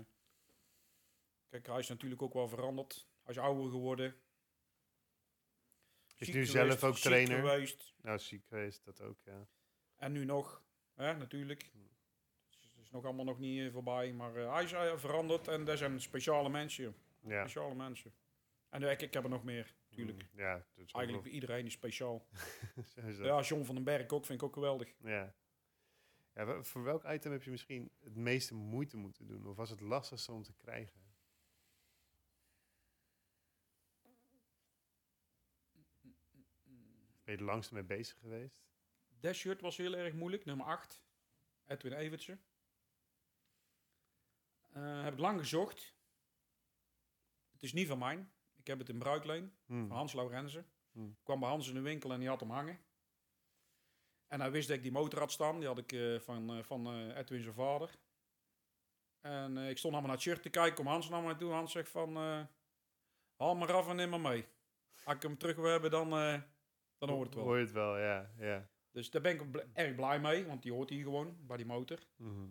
kijk, hij is natuurlijk ook wel veranderd. Hij is ouder geworden.
Is
Ziek
nu
geweest,
zelf ook
ziek
trainer.
geweest.
Nou, ziek geweest, dat ook, ja.
En nu nog, hè, natuurlijk.
Hm.
Dus is nog allemaal nog niet voorbij. Maar hij is veranderd en dat zijn speciale mensen.
Ja.
Speciale mensen. En ik, ik heb er nog meer, natuurlijk.
Mm, Ja, dat is ook
Eigenlijk iedereen is speciaal. Ja, John van den Berg ook, vind ik ook geweldig.
Ja. Ja. Voor welk item heb je misschien het meeste moeite moeten doen? Of was het lastigste om te krijgen? Ben je er langst mee bezig geweest?
Dat shirt was heel erg moeilijk, nummer 8. Edwin Evertsen. Eh, heb ik lang gezocht. Het is niet van mij. Ik heb het in bruikleen.
Hmm.
van Hans Laurenzen.
Hmm.
Ik kwam bij Hans in de winkel en die had hem hangen. En hij wist dat ik die motor had staan. Die had ik eh, van, eh, van eh, Edwin zijn vader. En ik stond allemaal naar het shirt te kijken. Kom Hans naar mij toe. Hans zegt van... haal maar af en neem maar mee. Als ik hem terug wil hebben, dan, dan hoort het wel.
Hoor je het wel, ja. ja.
Dus daar ben ik bl- erg blij mee. Want die hoort hier gewoon bij die motor.
Mhm.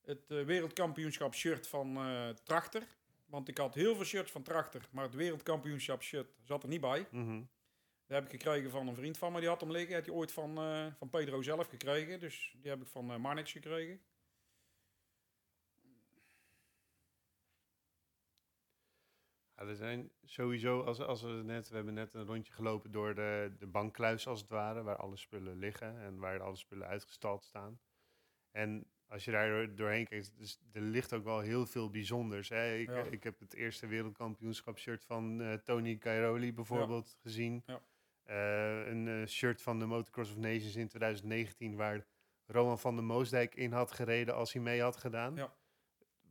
Het wereldkampioenschap shirt van Trachter. Want ik had heel veel shirts van Trachter. Maar het wereldkampioenschap shirt zat er niet bij.
Mhm.
Die heb ik gekregen van een vriend van me. Die had hem liggen. Had hij ooit van, eh, van Pedro zelf gekregen. Dus die heb ik van eh Marnix gekregen.
Ja, er zijn sowieso, als, als we net, we hebben net een rondje gelopen door de, de bankkluis als het ware, waar alle spullen liggen en waar alle spullen uitgestald staan. En als je daar door- doorheen kijkt, dus er ligt ook wel heel veel bijzonders. Hè? Ik,
Ja.
ik heb het eerste wereldkampioenschap shirt van eh, Tony Cairoli bijvoorbeeld gezien.
Ja.
Eh, een eh, shirt van de Motocross of Nations in 2019 waar Roman van der Moosdijk in had gereden als hij mee had gedaan.
Ja.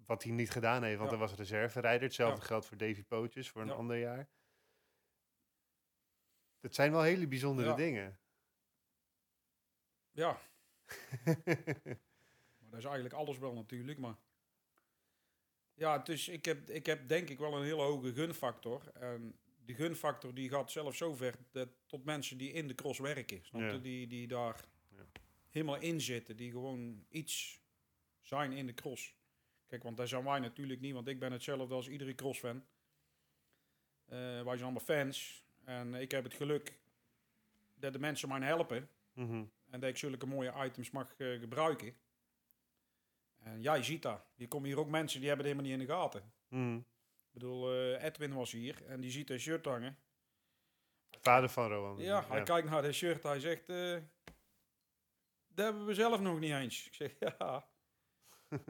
Wat hij niet gedaan heeft, want
Ja.
hij was reserverijder. Hetzelfde
Ja.
geldt voor Davy Pootjes voor een ander jaar. Dat zijn wel hele bijzondere dingen.
Ja, maar dat is eigenlijk alles wel natuurlijk. Maar ja, is, ik, heb, ik heb denk ik wel een hele hoge gunfactor. En die gunfactor die gaat zelfs zover dat tot mensen die in de cross werken. Snap je? Die, die daar helemaal in zitten. Die gewoon iets zijn in de cross. Kijk, want daar zijn wij natuurlijk niet. Want ik ben hetzelfde als iedere crossfan. Eh wij zijn allemaal fans. En ik heb het geluk dat de mensen mij helpen.
Mhm.
En dat ik zulke mooie items mag eh, gebruiken. En jij ziet dat. Hier komen hier ook mensen die hebben het helemaal niet in de gaten.
Mhm.
Ik bedoel, eh, Edwin was hier en die ziet een shirt hangen.
Vader van Rowan.
Ja, hij kijkt naar dat shirt. Hij zegt, eh, dat hebben we zelf nog niet eens. Ik zeg, ja.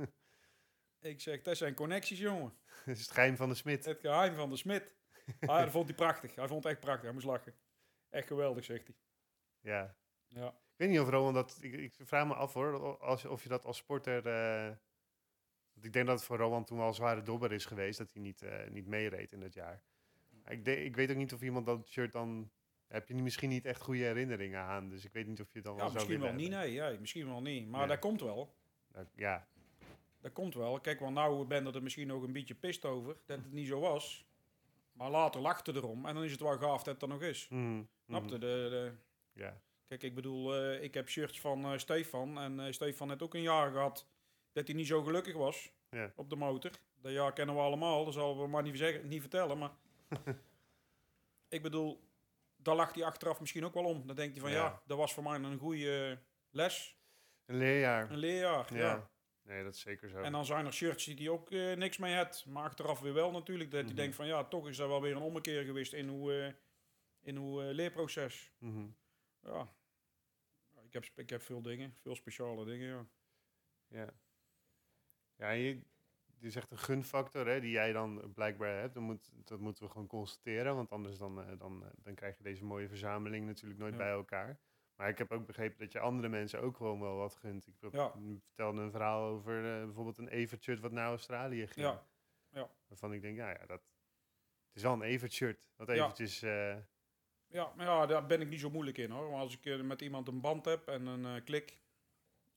ik zeg, dat zijn connecties, jongen.
Dat is het geheim van de smid.
Het geheim van de smid. Ah, dat vond hij prachtig. Hij vond het echt prachtig. Hij moest lachen. Echt geweldig, zegt hij.
Ja.
Ja.
Ik weet niet of Rowan dat... Ik, ik vraag me af hoor, als, of je dat als sporter... eh, want ik denk dat het voor Rowan toen wel een zware dobber is geweest, dat hij niet, eh, niet meereed in dat jaar. Ik, de- ik weet ook niet of iemand dat shirt dan... Heb je misschien niet echt goede herinneringen aan, dus ik weet niet of je het dan
Ja,
wel
misschien wel niet, nee. Ja, misschien wel niet. Maar
Ja.
dat komt wel.
Nou, Ja,
Dat komt wel. Kijk, want nou ben er misschien nog een beetje pist over dat het niet zo was. Maar later lachte erom en dan is het wel gaaf dat het er nog is.
Mhm,
Snap
mhm.
je? De, de,
Ja.
kijk, ik bedoel, eh, ik heb shirts van eh, Stefan. En Stefan heeft ook een jaar gehad dat hij niet zo gelukkig was
Ja.
op de motor. Dat jaar kennen we allemaal, dat zal we maar niet, zeggen, niet vertellen. Maar ik bedoel, daar lacht hij achteraf misschien ook wel om. Dan denkt hij van ja,
Ja.
dat was voor mij een goede les,
Een leerjaar.
een leerjaar.
Ja.
ja.
Nee, dat is zeker zo.
En dan zijn er shirts die hij ook eh, niks mee heeft. Maar achteraf weer wel natuurlijk. Dat hij
Mhm.
denkt van ja, toch is er wel weer een ommekeer geweest in hoe, eh, in hoe eh, leerproces.
Mhm.
Ja. Ja, Ik heb, ik heb veel dingen, veel speciale dingen, ja.
Ja. Ja, je, dit is echt een gunfactor hè, die jij dan blijkbaar hebt. Dat, moet, dat moeten we gewoon constateren, want anders dan, eh, dan, eh, dan krijg je deze mooie verzameling natuurlijk nooit
Ja.
bij elkaar. Maar ik heb ook begrepen dat je andere mensen ook gewoon wel wat gunt. Ik
Ja.
vertelde een verhaal over eh, bijvoorbeeld een Evert shirt wat naar Australië ging.
Ja, ja.
Waarvan ik denk, ja, ja dat, het is wel een Evert shirt. Wat
Ja.
eventjes,
Ja, maar ja, daar ben ik niet zo moeilijk in hoor. Maar als ik met iemand een band heb en een klik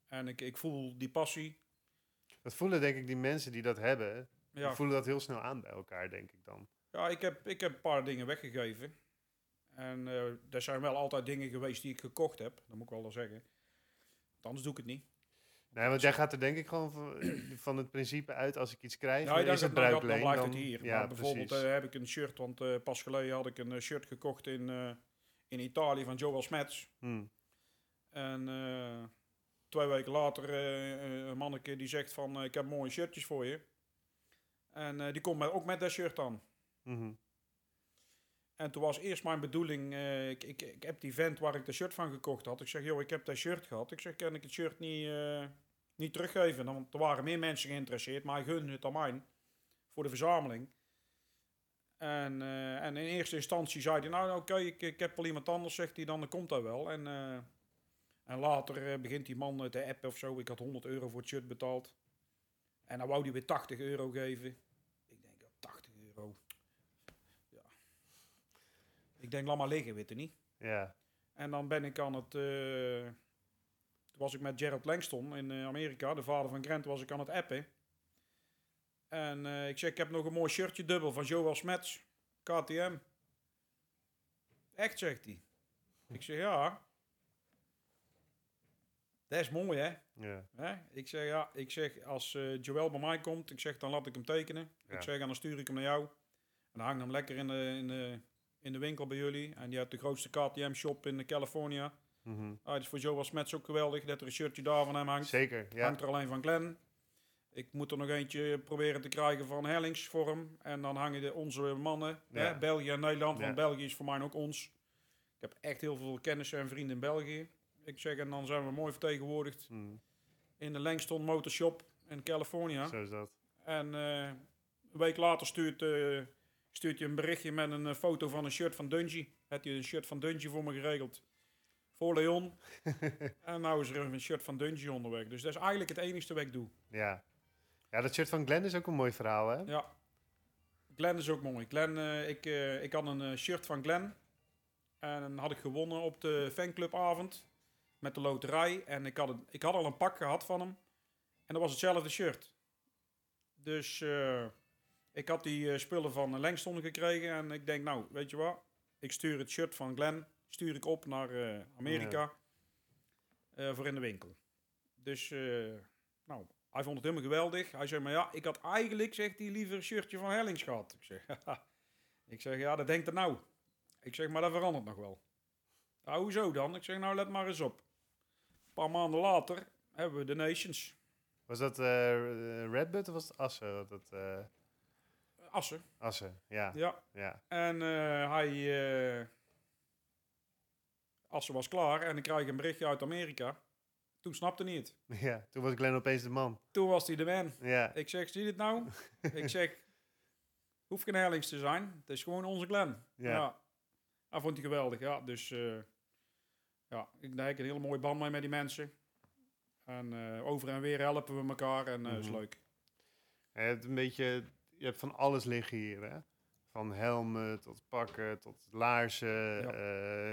en ik, ik voel die passie.
Dat voelen denk ik die mensen die dat hebben, die
Ja,
voelen dat heel snel aan bij elkaar, denk ik dan.
ja ik, heb, ik heb een paar dingen weggegeven. En eh er zijn wel altijd dingen geweest die ik gekocht heb. Dat moet ik wel zeggen. Anders doe ik het niet.
Nee, want jij gaat er denk ik gewoon van, van het principe uit, als ik iets krijg, dan is het
dan, dan,
bruikleen.
blijft het hier.
Ja,
maar bijvoorbeeld eh, heb ik een shirt, want eh, pas geleden had ik een shirt gekocht in, in Italië van Joel Smets.
Hmm.
En twee weken later eh, eh, een manneke die zegt van, eh, ik heb mooie shirtjes voor je. En die komt met, ook met dat shirt aan.
Mhm.
En toen was eerst mijn bedoeling, ik, ik, ik heb die vent waar ik de shirt van gekocht had. Ik zeg, joh, ik heb dat shirt gehad. Ik zeg, kan ik het shirt niet, niet teruggeven? Want er waren meer mensen geïnteresseerd, maar hij gunde het aan mij. Voor de verzameling. En, en in eerste instantie zei hij, nou oké, ik, ik heb wel iemand anders, zegt hij, dan, dan komt dat wel. En, en later eh, begint die man te appen of zo. Ik had 100 euro voor het shirt betaald. En dan wou hij weer 80 euro geven. Ik denk, ja, 80 euro. Ja. Ik denk, laat maar liggen, weet je niet.
Ja.
En dan ben ik aan het... eh, toen was ik met Gerald Langston in eh, Amerika, de vader van Grant, was ik aan het appen. En ik zeg, ik heb nog een mooi shirtje dubbel van Joel Smets, KTM. Echt, zegt hij. Ik zeg, ja. Dat is mooi, hè?
Ja.
Hè? Ik zeg, ja, ik zeg, als eh, Joel bij mij komt, ik zeg, dan laat ik hem tekenen.
Ja.
Ik zeg, en dan stuur ik hem naar jou. En dan hang hem lekker in de, in, de, in de winkel bij jullie. En die hebt de grootste KTM-shop in California.
Mhm.
Ah, het is voor Joel Smets ook geweldig dat er een shirtje daar van hem hangt.
Zeker, ja.
Hangt er alleen van Glen. Ik moet er nog eentje proberen te krijgen van Hellings voor hem. En dan hangen de, onze mannen,
Ja.
hè, België en Nederland. Want België is voor mij ook ons. Ik heb echt heel veel kennissen en vrienden in België. Ik zeg, en dan zijn we mooi vertegenwoordigd
Mhm.
in de Langston Motorshop in California.
Zo is dat.
En eh, een week later stuurt, eh, stuurt je een berichtje met een eh, foto van een shirt van Dungy. Heb je een shirt van Dungy voor me geregeld? Voor Leon. en nou is er een shirt van Dungy onderweg. Dus dat is eigenlijk het enigste wat ik doe.
Ja. Ja, dat shirt van Glenn is ook een mooi verhaal, hè?
Ja. Glen is ook mooi. Glen, eh, ik, ik had een shirt van Glen. En dan had ik gewonnen op de fanclubavond. Met de loterij. En ik had, het, ik had al een pak gehad van hem. En dat was hetzelfde shirt. Dus eh, ik had die eh, spullen van Langston gekregen. En ik denk, nou, weet je wat? Ik stuur het shirt van Glen stuur ik op naar eh, Amerika. voor in de winkel. Dus, nou, hij vond het helemaal geweldig. Hij zei, maar ja, ik had eigenlijk, zegt hij, liever een shirtje van Hellings gehad. Ik zeg, ik zeg, ja, dat denkt er nou. Ik zeg, maar dat verandert nog wel. Nou, hoezo dan? Ik zeg, nou, let maar eens op. Een paar maanden later hebben we de Nations.
Was dat eh Redbud of was het Assen? Dat, eh,
Assen,
Assen, ja.
ja.
ja.
En eh, hij... eh Assen was klaar en ik krijg een berichtje uit Amerika. Toen snapte hij het.
Ja, toen was Glenn opeens de man.
Toen was hij de man.
Ja,
Ik zeg, zie je dit nou? ik zeg, hoeft geen Hellings te zijn. Het is gewoon onze Glen.
Ja.
Ja. Dat vond hij geweldig, ja. Dus eh, ja, ik ik een hele mooie band mee met die mensen. En eh, over en weer helpen we elkaar en dat is
Mhm.
leuk.
je hebt een beetje, je hebt van alles liggen hier, hè? Van helmen tot pakken, tot laarzen,
Ja.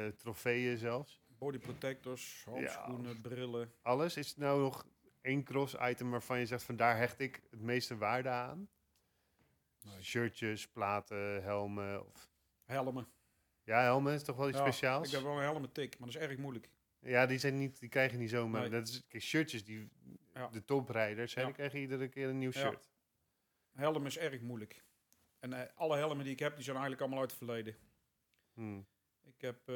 eh, trofeeën zelfs.
Body protectors, handschoenen, brillen.
Alles. Is het nou nog één cross-item waarvan je zegt van daar hecht ik het meeste waarde aan?
Nee.
Shirtjes, platen, helmen. Of...
Helmen.
Ja, helmen is toch wel iets
Ja,
speciaals?
Ik heb wel een helmen tik, maar dat is erg moeilijk.
Ja, die, zijn niet, die krijg je niet zomaar.
Nee.
Dat is, kijk, shirtjes, die,
Ja.
de toprijders,
Ja.
krijgen iedere keer een nieuw shirt.
Helm is erg moeilijk. En eh, alle helmen die ik heb, die zijn eigenlijk allemaal uit het verleden.
Hmm.
Ik heb eh,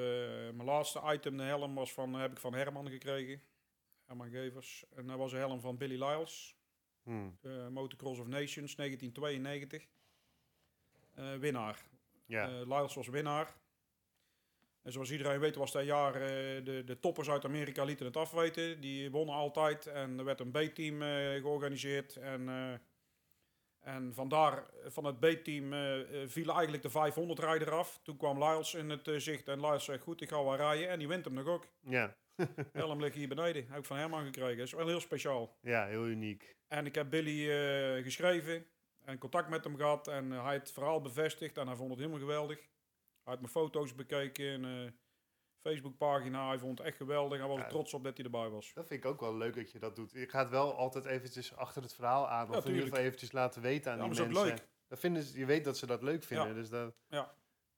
mijn laatste item, de helm, was van, heb ik van Herman gekregen. Herman Gevers. En dat was een helm van Billy Lyles.
Hmm.
eh, Motocross of Nations, 1992. Eh, winnaar.
Ja,
Lyles was winnaar. En zoals iedereen weet was dat jaar eh, de, de toppers uit Amerika lieten het afweten. Die wonnen altijd en er werd een B-team eh, georganiseerd. En, eh, en vandaar, van het B-team viel eigenlijk de 500 rijder af. Toen kwam Lyles in het zicht en Lyles zei goed, ik ga wel rijden. En die wint hem nog ook.
ja.
Helm ligt hier beneden. Heb ik van Herman gekregen. Dat is wel heel speciaal.
ja, heel uniek.
En ik heb Billy geschreven en contact met hem gehad. En hij heeft het verhaal bevestigd en hij vond het helemaal geweldig. Hij had mijn foto's bekeken en eh Facebookpagina. Hij vond het echt geweldig. Hij was
Ja.
trots op dat hij erbij was.
Dat vind ik ook wel leuk dat je dat doet. Je gaat wel altijd eventjes achter het verhaal aan.
Ja,
of in ieder geval eventjes laten weten aan
Ja,
die mensen.
leuk.
Dat vinden ze, je weet dat ze dat leuk vinden.
Ja.
Dus dat,
Ja.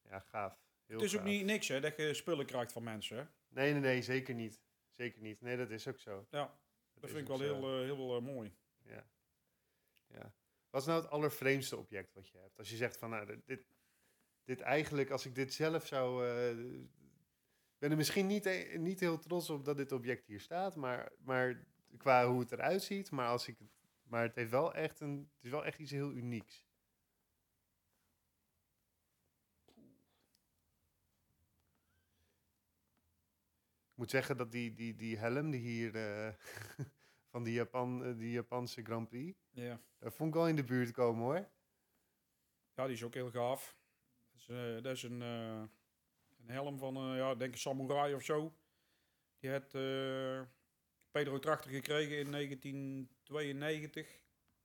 ja, gaaf. Heel
het is ook niet niks hè, dat je spullen krijgt van mensen. Hè?
Nee, nee, nee, zeker niet. Zeker niet. Nee, dat is ook zo.
Ja,
Dat
vind ik wel
zo.
heel, eh, heel eh, mooi.
Ja. ja. Wat is nou het allervreemdste object wat je hebt? Als je zegt van, nou, dit, dit eigenlijk, als ik dit zelf zou... ik ben er misschien niet, e- niet heel trots op dat dit object hier staat, maar, maar qua hoe het eruit ziet, maar, als ik het, maar het, heeft wel echt een, het is wel echt iets heel unieks. Ik moet zeggen dat die, die, die helm die hier eh, van die, Japan, eh, die Japanse Grand Prix,
Ja.
daar vond ik wel in de buurt komen hoor.
ja, die is ook heel gaaf. Dat is, eh, dat is een, eh, een helm van, eh, ja, denk een samurai of zo. Die had Pedro Trachter gekregen in 1992.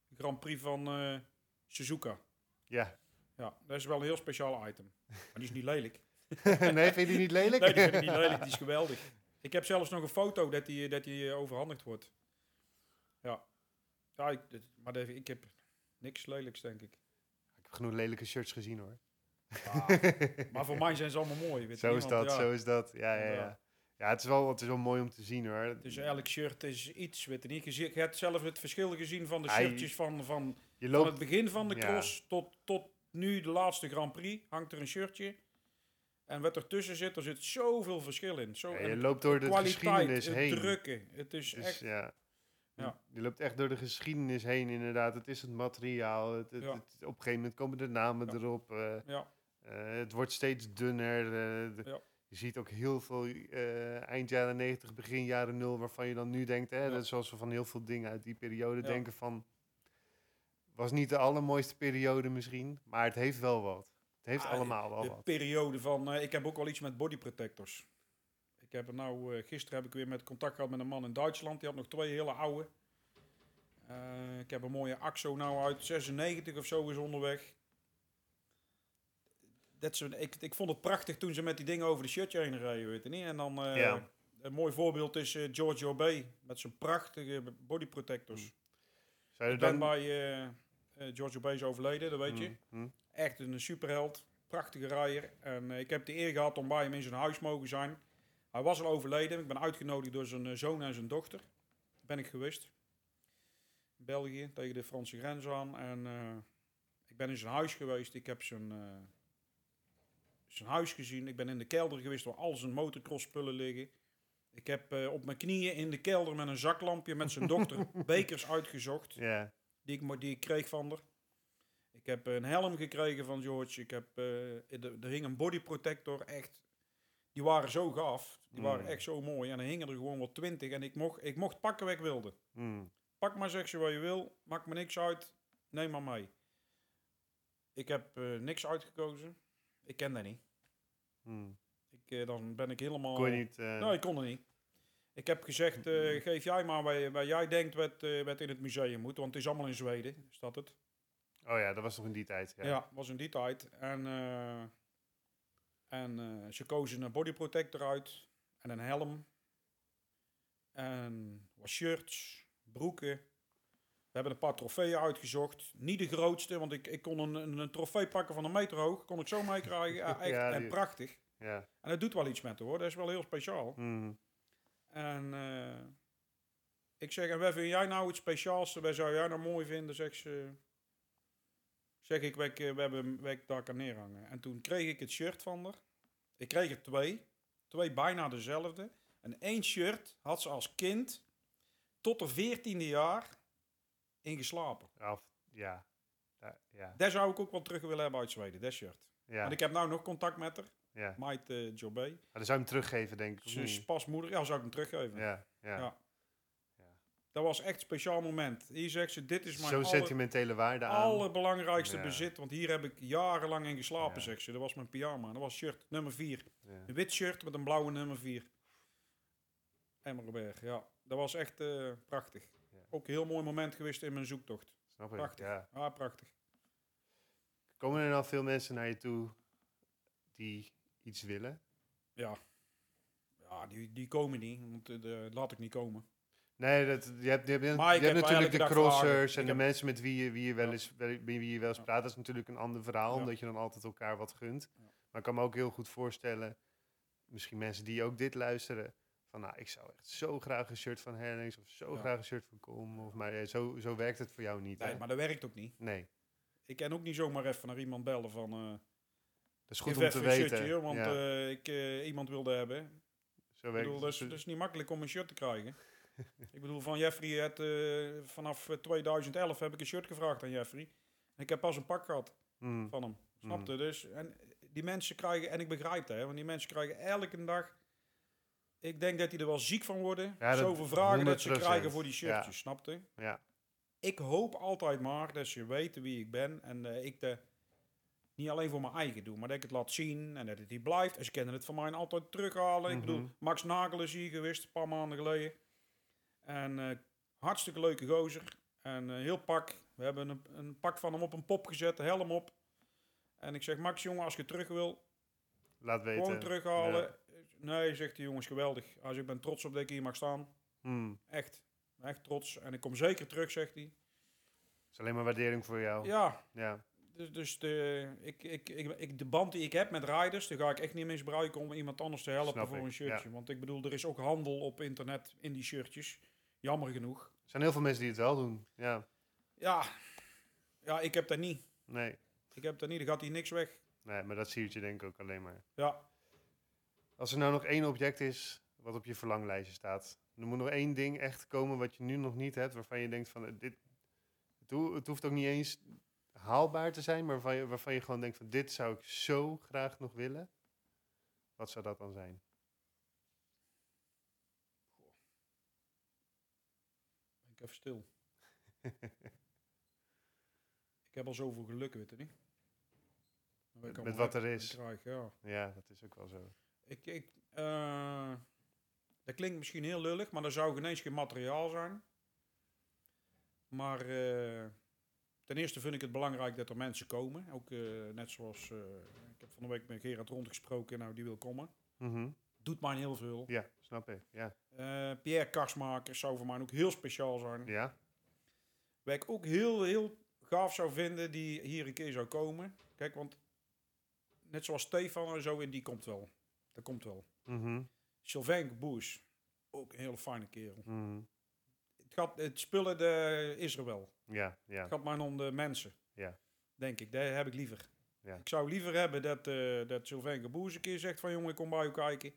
De Grand Prix van Suzuka.
Ja.
Ja, dat is wel een heel speciaal item. Maar die is niet lelijk.
nee, vind je die niet lelijk?
Nee, die vind ik niet lelijk. Die is geweldig. Ik heb zelfs nog een foto dat die, dat die overhandigd wordt. Ja. Ja, ik, maar ik heb niks lelijks, denk ik.
Ik heb genoeg lelijke shirts gezien hoor.
Maar voor mij zijn ze allemaal mooi. Weet
Zo is dat,
ja.
zo is dat. Ja, ja, ja.
Ja.
Het is wel, het is wel mooi om te zien hoor.
Dus elk shirt is iets, weet je niet. Je, hebt zelf het verschil gezien van de shirtjes van, van,
Je
van
loopt,
het begin van de
ja.
cross tot, tot nu de laatste Grand Prix. Hangt er een shirtje. En wat ertussen zit, er zit zoveel verschil in. Zo,
ja, je loopt door de geschiedenis
het
heen.
drukken. Het is
Dus,
echt...
ja.
Ja.
Je loopt echt door de geschiedenis heen, inderdaad. Het is het materiaal. Het, het,
Ja.
het- op een gegeven moment komen de namen
Ja.
erop. eh,
Ja,
het wordt steeds dunner. eh, de-
Ja.
Je ziet ook heel veel eh, eind jaren 90, begin jaren 0, waarvan je dan nu denkt, hè, dat is zoals we van heel veel dingen uit die periode denken van. Was niet de allermooiste periode misschien, maar het heeft wel wat. Het heeft
Ah,
allemaal wel
de
wat.
periode van... eh, ik heb ook wel iets met body protectors. Ik heb er nou... eh, gisteren heb ik weer met contact gehad met een man in Duitsland. Die had nog twee hele oude. Eh, ik heb een mooie AXO nou uit 96 of zo is onderweg. Dat ze, ik, ik vond het prachtig toen ze met die dingen over de shirtje heen reden, weet je niet. En dan... eh,
Ja.
Een mooi voorbeeld is eh, Giorgio B. Met zijn prachtige body protectors. Ik ben
dan...
bij... eh eh, Giorgio B. is overleden, dat weet je.
Mm, mm.
Echt een superheld. Prachtige rijder. En ik heb de eer gehad om bij hem in zijn huis mogen zijn. Hij was al overleden. Ik ben uitgenodigd door zijn zoon en zijn dochter. Ben ik geweest. In België, tegen de Franse grens aan. En ik ben in zijn huis geweest. Ik heb zijn, zijn huis gezien. Ik ben in de kelder geweest waar al zijn motocross spullen liggen. Ik heb eh, op mijn knieën in de kelder met een zaklampje met zijn dochter bekers uitgezocht
Ja,
die ik, die ik kreeg van haar. Ik heb een helm gekregen van George. Ik heb, eh, er, hing een body protector, echt. Die waren zo gaaf. Die waren
Mm.
echt zo mooi. En er hingen er gewoon wel twintig. En ik mocht, ik mocht pakken wat ik wilde.
mm.
Pak maar zeg je wat je wil. Maakt me niks uit. Neem maar mee. Ik heb eh, niks uitgekozen. Ik ken dat niet.
mm.
Ik, eh, dan ben ik helemaal...
Kon je niet... eh,
Nee, ik kon er niet. Ik heb gezegd, eh, geef jij maar waar, waar jij denkt wat, eh, wat in het museum moet. Want het is allemaal in Zweden, staat het.
Oh ja, dat was nog in die tijd. Ja.
Ja, was in die tijd. En, eh, en eh, ze kozen een body protector uit en een helm. En wat shirts, broeken. We hebben een paar trofeeën uitgezocht. Niet de grootste, want ik, ik kon een, een, een trofee pakken van een meter hoog. Kon ik zo meekrijgen. Ja, echt,
Ja,
en prachtig.
ja.
En het doet wel iets met hoor. Dat is wel heel speciaal.
Mm.
En eh, ik zeg, en wat vind jij nou het speciaalste? Wat zou jij nou mooi vinden? Zeg, ze, zeg ik, eh, we hebben ik daar kan neerhangen. En toen kreeg ik het shirt van haar. Ik kreeg er twee. Twee bijna dezelfde. En één shirt had ze als kind tot haar veertiende jaar in geslapen.
Ja. Ja, ja.
Daar zou ik ook wel terug willen hebben uit Zweden, dat shirt.
ja.
En ik heb nou nog contact met haar.
ja.
Meid uh, Jobé.
Maar dan zou je hem teruggeven, denk ik.
Ze is
niet?
pas moeder. Ja, zou ik hem teruggeven.
Ja, ja.
Ja. Dat was echt een speciaal moment. Hier zegt ze, dit is mijn
Zo'n sentimentele waarde aan.
allerbelangrijkste bezit. Want hier heb ik jarenlang in geslapen, zegt ze. Dat was mijn pyjama. Dat was shirt nummer 4.
Ja.
Een wit shirt met een blauwe nummer 4. Emmerberg, ja. Dat was echt eh, prachtig. Ook een heel mooi moment geweest in mijn zoektocht.
Snap?
Prachtig.
Ja.
Ah, prachtig.
Komen er nou veel mensen naar je toe die iets willen?
Ja. Ja, die, die komen niet. Want eh, de, laat ik niet komen.
Nee, dat, je hebt, je hebt, je natuurlijk de
dag
crossers en de mensen met wie je, wie je wel eens, wel- wie je wel eens
Ja.
praat. Dat is natuurlijk een ander verhaal,
Ja.
omdat je dan altijd elkaar wat gunt.
Ja.
Maar ik kan me ook heel goed voorstellen, misschien mensen die ook dit luisteren, van nou, ik zou echt zo graag een shirt van Herlings of zo
Ja.
graag een shirt van Com. Of, maar eh, zo, zo werkt het voor jou niet.
Nee,
hè?
maar dat werkt ook niet.
nee,
Ik kan ook niet zomaar even naar iemand bellen van... eh
dat is goed om te weten.
shirtje, want
ja,
eh, ik iemand wilde hebben.
zo
Ik
werkt
bedoel, dat is,
het.
dat is niet makkelijk om een shirt te krijgen. ik bedoel, van Jeffrey, het, vanaf eh, 2011 heb ik een shirt gevraagd aan Jeffrey. En ik heb pas een pak gehad
Mm.
van hem. Snapte?
Mm.
Dus, en die mensen krijgen, en ik begrijp het, hè, want die mensen krijgen elke dag... Ik denk dat die er wel ziek van worden.
Ja,
Zoveel vragen dat ze
100%.
krijgen voor die
Ja.
shirtjes, snapte?
Ja.
Ik hoop altijd maar dat ze weten wie ik ben. En eh, ik de niet alleen voor mijn eigen doe, maar dat ik het laat zien en dat het hier blijft. En ze kunnen het van mij altijd terughalen. Ik bedoel,
Mhm.
Max Nagel is hier geweest, een paar maanden geleden. En eh, hartstikke leuke gozer. En eh, heel pak. We hebben een, een pak van hem op een pop gezet, helm op. En ik zeg, Max jongen, als je terug wil,
Laat weten.
gewoon terughalen.
Ja.
Nee, zegt hij, jongens, geweldig. Als ik ben trots op dat ik hier mag staan.
Mm.
Echt, echt trots. En ik kom zeker terug, zegt hij.
is alleen maar waardering voor jou.
Ja,
Ja.
Dus, dus de, ik, ik, ik, ik, de band die ik heb met riders, die ga ik echt niet misbruiken om iemand anders te helpen
Snap
voor
ik,
een shirtje. Want ik bedoel, er is ook handel op internet in die shirtjes. Jammer genoeg.
Er zijn heel veel mensen die het wel doen. Ja.
Ja, ja ik heb dat niet.
Nee.
Ik heb dat niet, er gaat hier niks weg.
Nee, maar dat zie je denk ik ook alleen maar.
Ja,
Als er nou nog één object is wat op je verlanglijstje staat. Er moet nog één ding echt komen wat je nu nog niet hebt. Waarvan je denkt van eh, dit. Het, ho- het hoeft ook niet eens haalbaar te zijn. Maar waarvan je, waarvan je gewoon denkt van dit zou ik zo graag nog willen. Wat zou dat dan zijn?
ben ik even stil. ik heb al zoveel geluk, weet je niet.
Met wat er is.
Krijg, ja.
Ja, dat is ook wel zo.
Ik, ik, eh, dat klinkt misschien heel lullig, maar er zou geen eens geen materiaal zijn. Maar eh, ten eerste vind ik het belangrijk dat er mensen komen. Ook eh, net zoals, ik heb van de week met Gerard rondgesproken, nou die wil komen.
Mhm.
Doet mij heel veel.
Ja, snap ik. Ja.
Pierre Karsmaker zou voor mij ook heel speciaal zijn.
Ja.
Wat ik ook heel, heel gaaf zou vinden, die hier een keer zou komen. Kijk, want net zoals Stefan en zo, en die komt wel. Dat komt wel. Sylvain Boers, ook een hele fijne kerel.
Mhm.
Het, gaat, het spullen de, is er wel.
Ja, ja.
Het gaat maar om de mensen.
Ja.
Denk ik, dat heb ik liever.
Ja.
Ik zou liever hebben dat, eh dat Sylvain Boers een keer zegt van jongen, ik kom bij u kijken.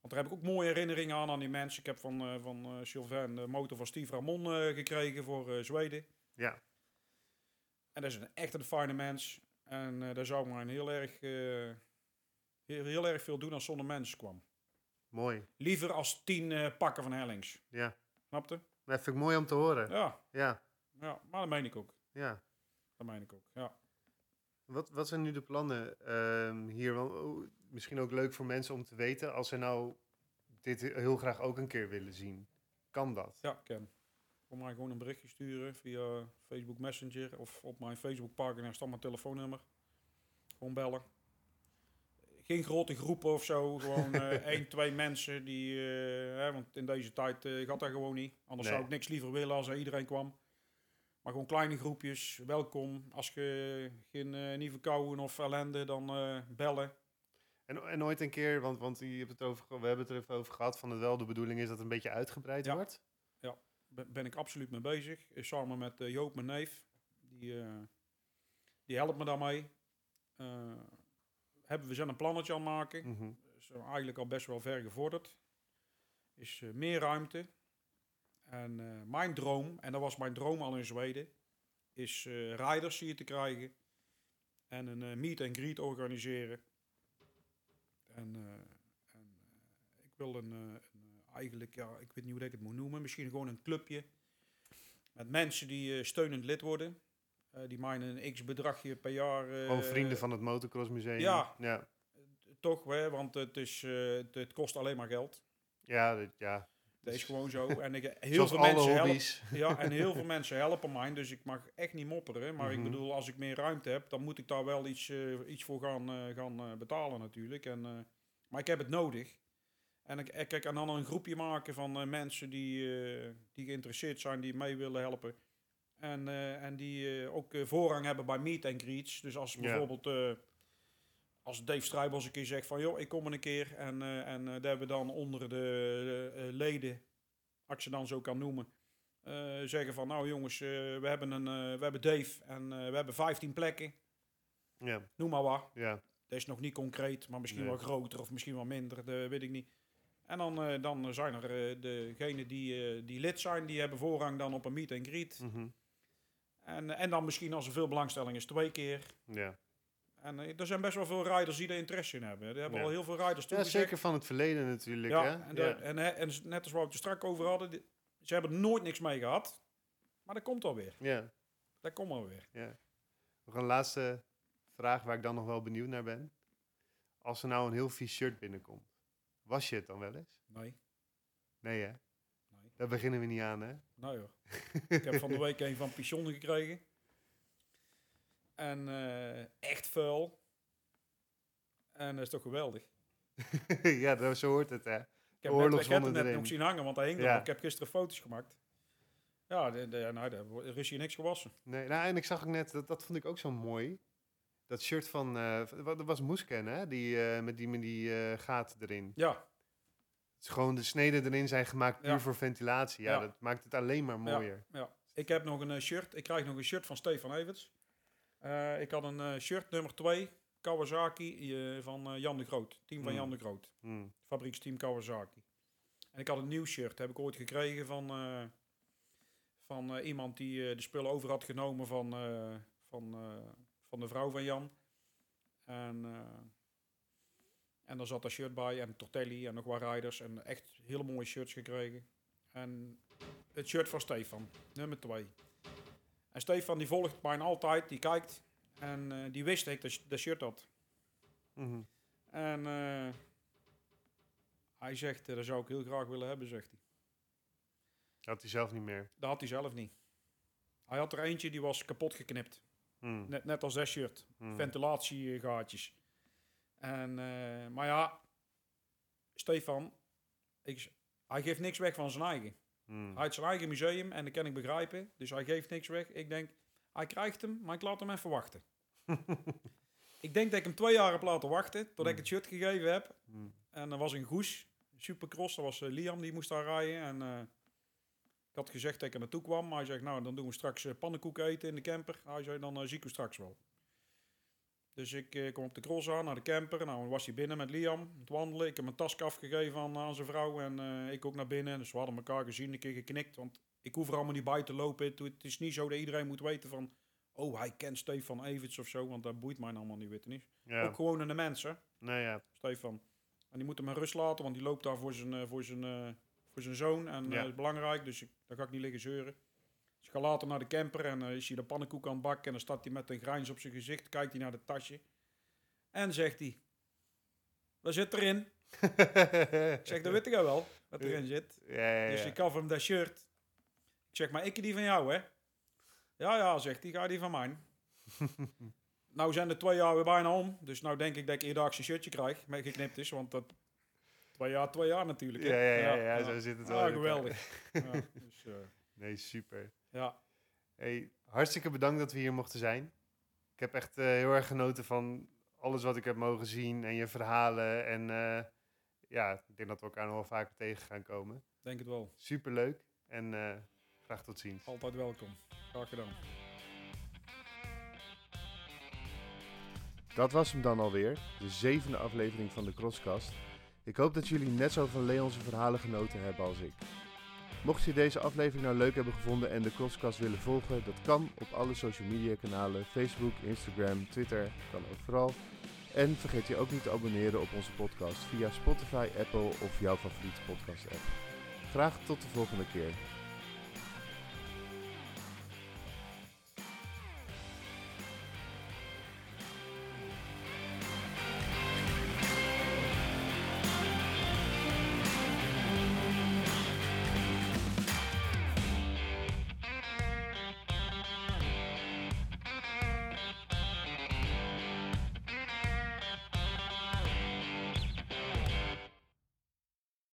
Want daar heb ik ook mooie herinneringen aan aan die mensen. Ik heb van, eh van eh Sylvain de motor van Steve Ramon gekregen voor Zweden.
Ja.
En dat is een echt een fijne mens. En daar zou maar een heel erg, heel, erg veel doen als zonder mens kwam.
Mooi.
Liever als tien eh, pakken van Hellings.
Ja.
Snapte?
Dat vind ik mooi om te horen.
Ja,
Ja.
ja, maar dat meen ik ook.
Ja.
Dat meen ik ook, ja.
Wat, wat zijn nu de plannen ehm, hier? Oh, misschien ook leuk voor mensen om te weten. Als ze nou dit heel graag ook een keer willen zien. Kan dat?
Ja, Ken. Voor mij gewoon een berichtje sturen via Facebook Messenger of op mijn Facebookpagina staat mijn telefoonnummer. Gewoon bellen. Geen grote groepen of zo, gewoon eh één, twee mensen die, eh, hè, want in deze tijd eh, gaat dat gewoon niet. Anders
Nee.
zou ik niks liever willen als er iedereen kwam. Maar gewoon kleine groepjes, welkom. Als je geen niet verkouden of ellende, dan bellen.
En, en ooit een keer, want, want je hebt het over, we hebben het er even over gehad, van het wel de bedoeling is dat het een beetje uitgebreid
Ja.
wordt.
ben, ben ik absoluut mee bezig. Samen met Joop, mijn neef. Die, die helpt me daarmee. Hebben we zijn een plannetje aan het maken.
Mhm.
Zijn eigenlijk al best wel ver gevorderd. Is eh, meer ruimte. En eh, mijn droom, en dat was mijn droom al in Zweden, is eh riders hier te krijgen. En een meet and greet organiseren. En, en ik wil een, een, eigenlijk, ja, ik weet niet hoe ik het moet noemen, misschien gewoon een clubje. Met mensen die steunend lid worden. Eh, die mij een x bedragje per jaar. eh,
Gewoon vrienden van het Motocross Museum.
ja.
Ja,
Toch, hè, want het, is, eh, het, het kost alleen maar geld.
ja, dit- ja.
Dat is gewoon zo. En ik, heel
Zoals
veel mensen helpen. Ja, en heel veel mensen helpen mij, dus ik mag echt niet mopperen. Maar
Mhm.
ik bedoel, als ik meer ruimte heb, dan moet ik daar wel iets, eh, iets voor gaan, eh, gaan eh, betalen natuurlijk. En, eh, maar ik heb het nodig. En ik, ik, ik kan dan een groepje maken van eh, mensen die, eh, die geïnteresseerd zijn, die mee willen helpen. En, eh, en die eh, ook eh, voorrang hebben bij meet and greets. Dus als bijvoorbeeld... eh, als Dave Strijbels een keer zegt van... joh, ik kom er een keer. En, en dat hebben we dan onder de, de, leden... als ik ze dan zo kan noemen... zeggen van... nou jongens, we, hebben een, we hebben Dave en we hebben 15 plekken.
Ja,
Noem maar wat.
ja.
Dat is nog niet concreet, maar misschien
Nee.
wel groter of misschien wel minder. Dat weet ik niet. En dan, dan zijn er degenen die, die lid zijn, die hebben voorrang dan op een meet and greet.
Mhm.
En, en dan misschien als er veel belangstelling is, twee keer.
Ja.
En eh, er zijn best wel veel riders die er interesse in hebben. Er hebben
Ja.
al heel veel riders
ja, zeker van het verleden natuurlijk.
Ja,
hè?
en, de- en, hè, en net als wat we het er strak over hadden, die- ze hebben nooit niks mee gehad. Maar dat komt alweer.
ja.
Dat komt alweer.
Ja. Nog een laatste vraag waar ik dan nog wel benieuwd naar ben. Als er nou een heel vies shirt binnenkomt, was je het dan wel eens?
Nee,
Nee hè?
nee.
Daar beginnen we niet aan hè?
Nou joh. Ik heb van de week een van Pichon gekregen. En eh, echt vuil. En dat is toch geweldig.
ja, dat, zo hoort het hè?
Ik heb, net, ik heb net nog zien hangen, want hij hing
Ja.
Ik heb gisteren foto's gemaakt. Ja, de, de, nou, er is hier niks gewassen.
Nee, nou, en ik zag ook net, dat, dat vond ik ook zo mooi. Dat shirt van, eh, dat was Moesken hè? Die, eh, met die, met die gaten erin.
Ja,
is gewoon de sneden erin zijn gemaakt puur
Ja.
voor ventilatie. Ja,
Ja.
dat maakt het alleen maar mooier.
ja. Ik heb nog een eh, shirt. Ik krijg nog een shirt van Stefan Everts. Eh, ik had een eh, shirt nummer 2, Kawasaki, van Jan de Groot. Team van
Mm.
Jan de Groot.
Hmm.
fabrieksteam Kawasaki. En ik had een nieuw shirt, heb ik ooit gekregen van, van iemand die de spullen over had genomen van, van, van de vrouw van Jan. En, en daar zat dat shirt bij en Tortelli en nog wat riders en echt hele mooie shirts gekregen. En het shirt van Stefan, nummer 2. En Stefan die volgt mij altijd, die kijkt en eh, die wist dat ik dat, dat shirt had.
Mhm.
En eh, hij zegt, eh, dat zou ik heel graag willen hebben, zegt hij.
Had hij zelf niet meer.
Dat had hij zelf niet. Hij had er eentje die was kapot geknipt.
Hmm.
Net, net als dat shirt.
Hmm.
Ventilatiegaatjes. En, eh, maar ja, Stefan, ik, hij geeft niks weg van zijn eigen.
Hmm.
Hij heeft zijn eigen museum en dat kan ik begrijpen. Dus hij geeft niks weg. Ik denk, hij krijgt hem, maar ik laat hem even wachten. ik denk dat ik hem twee jaar heb laten wachten, tot ik het shirt gegeven heb.
Hmm.
En er was een Goes, Supercross, dat was eh, Liam, die moest daar rijden. En eh, ik had gezegd dat ik er naartoe kwam. Maar hij zegt, nou, dan doen we straks eh, pannenkoeken eten in de camper. Hij zei, dan zie ik u straks wel. Dus ik eh, kom op de cross aan, naar de camper. Nou, dan was hij binnen met Liam, het wandelen. Ik heb mijn tas afgegeven aan, aan zijn vrouw. En eh, ik ook naar binnen. Dus we hadden elkaar gezien, een keer geknikt. Want ik hoef er allemaal niet bij te lopen. Het, het is niet zo dat iedereen moet weten van... Oh, hij kent Stefan Everts of zo. Want dat boeit mij allemaal niet, weet je niet.
Ja.
Ook gewoon aan de mensen.
Nee, ja.
Stefan. En die moet hem in rust laten, want die loopt daar voor zijn, eh, voor zijn, voor zijn zoon. En
Ja.
dat is belangrijk, dus ik, daar ga ik niet liggen zeuren. Dus ik ga later naar de camper en eh, is hij de pannenkoek aan het bakken. En dan staat hij met een grijns op zijn gezicht, kijkt hij naar het tasje. En zegt hij, wat zit erin? Ik zeg, dat weet ik wel, wat erin zit.
ja, ja,
Dus
ja.
ik gaf hem dat shirt. Ik zeg, maar ik die van jou, hè? Ja, ja, zegt hij, ga die van mij. nou zijn de twee jaar weer bijna om. Dus nou denk ik dat ik eerdaags een shirtje krijg. Met geknipt is, want dat... Twee jaar, twee jaar natuurlijk.
Ja,
hè?
ja, ja, ja, zo zit het wel
Ah,
elkaar.
geweldig. ja, dus, eh,
Nee, super.
Ja,
Hey, hartstikke bedankt dat we hier mochten zijn. Ik heb echt eh, heel erg genoten van alles wat ik heb mogen zien en je verhalen. En eh, ja, ik denk dat we elkaar nog wel vaker tegen gaan komen.
denk het wel.
Super leuk en eh, graag tot ziens.
Altijd welkom. Graag gedaan.
Dat was hem dan alweer, de zevende aflevering van de Crosscast. Ik hoop dat jullie net zo van Leon's verhalen genoten hebben als ik. Mocht je deze aflevering nou leuk hebben gevonden en de Crosscast willen volgen, dat kan op alle social media kanalen, Facebook, Instagram, Twitter, kan ook vooral. En vergeet je ook niet te abonneren op onze podcast via Spotify, Apple of jouw favoriete podcast app. Graag tot de volgende keer.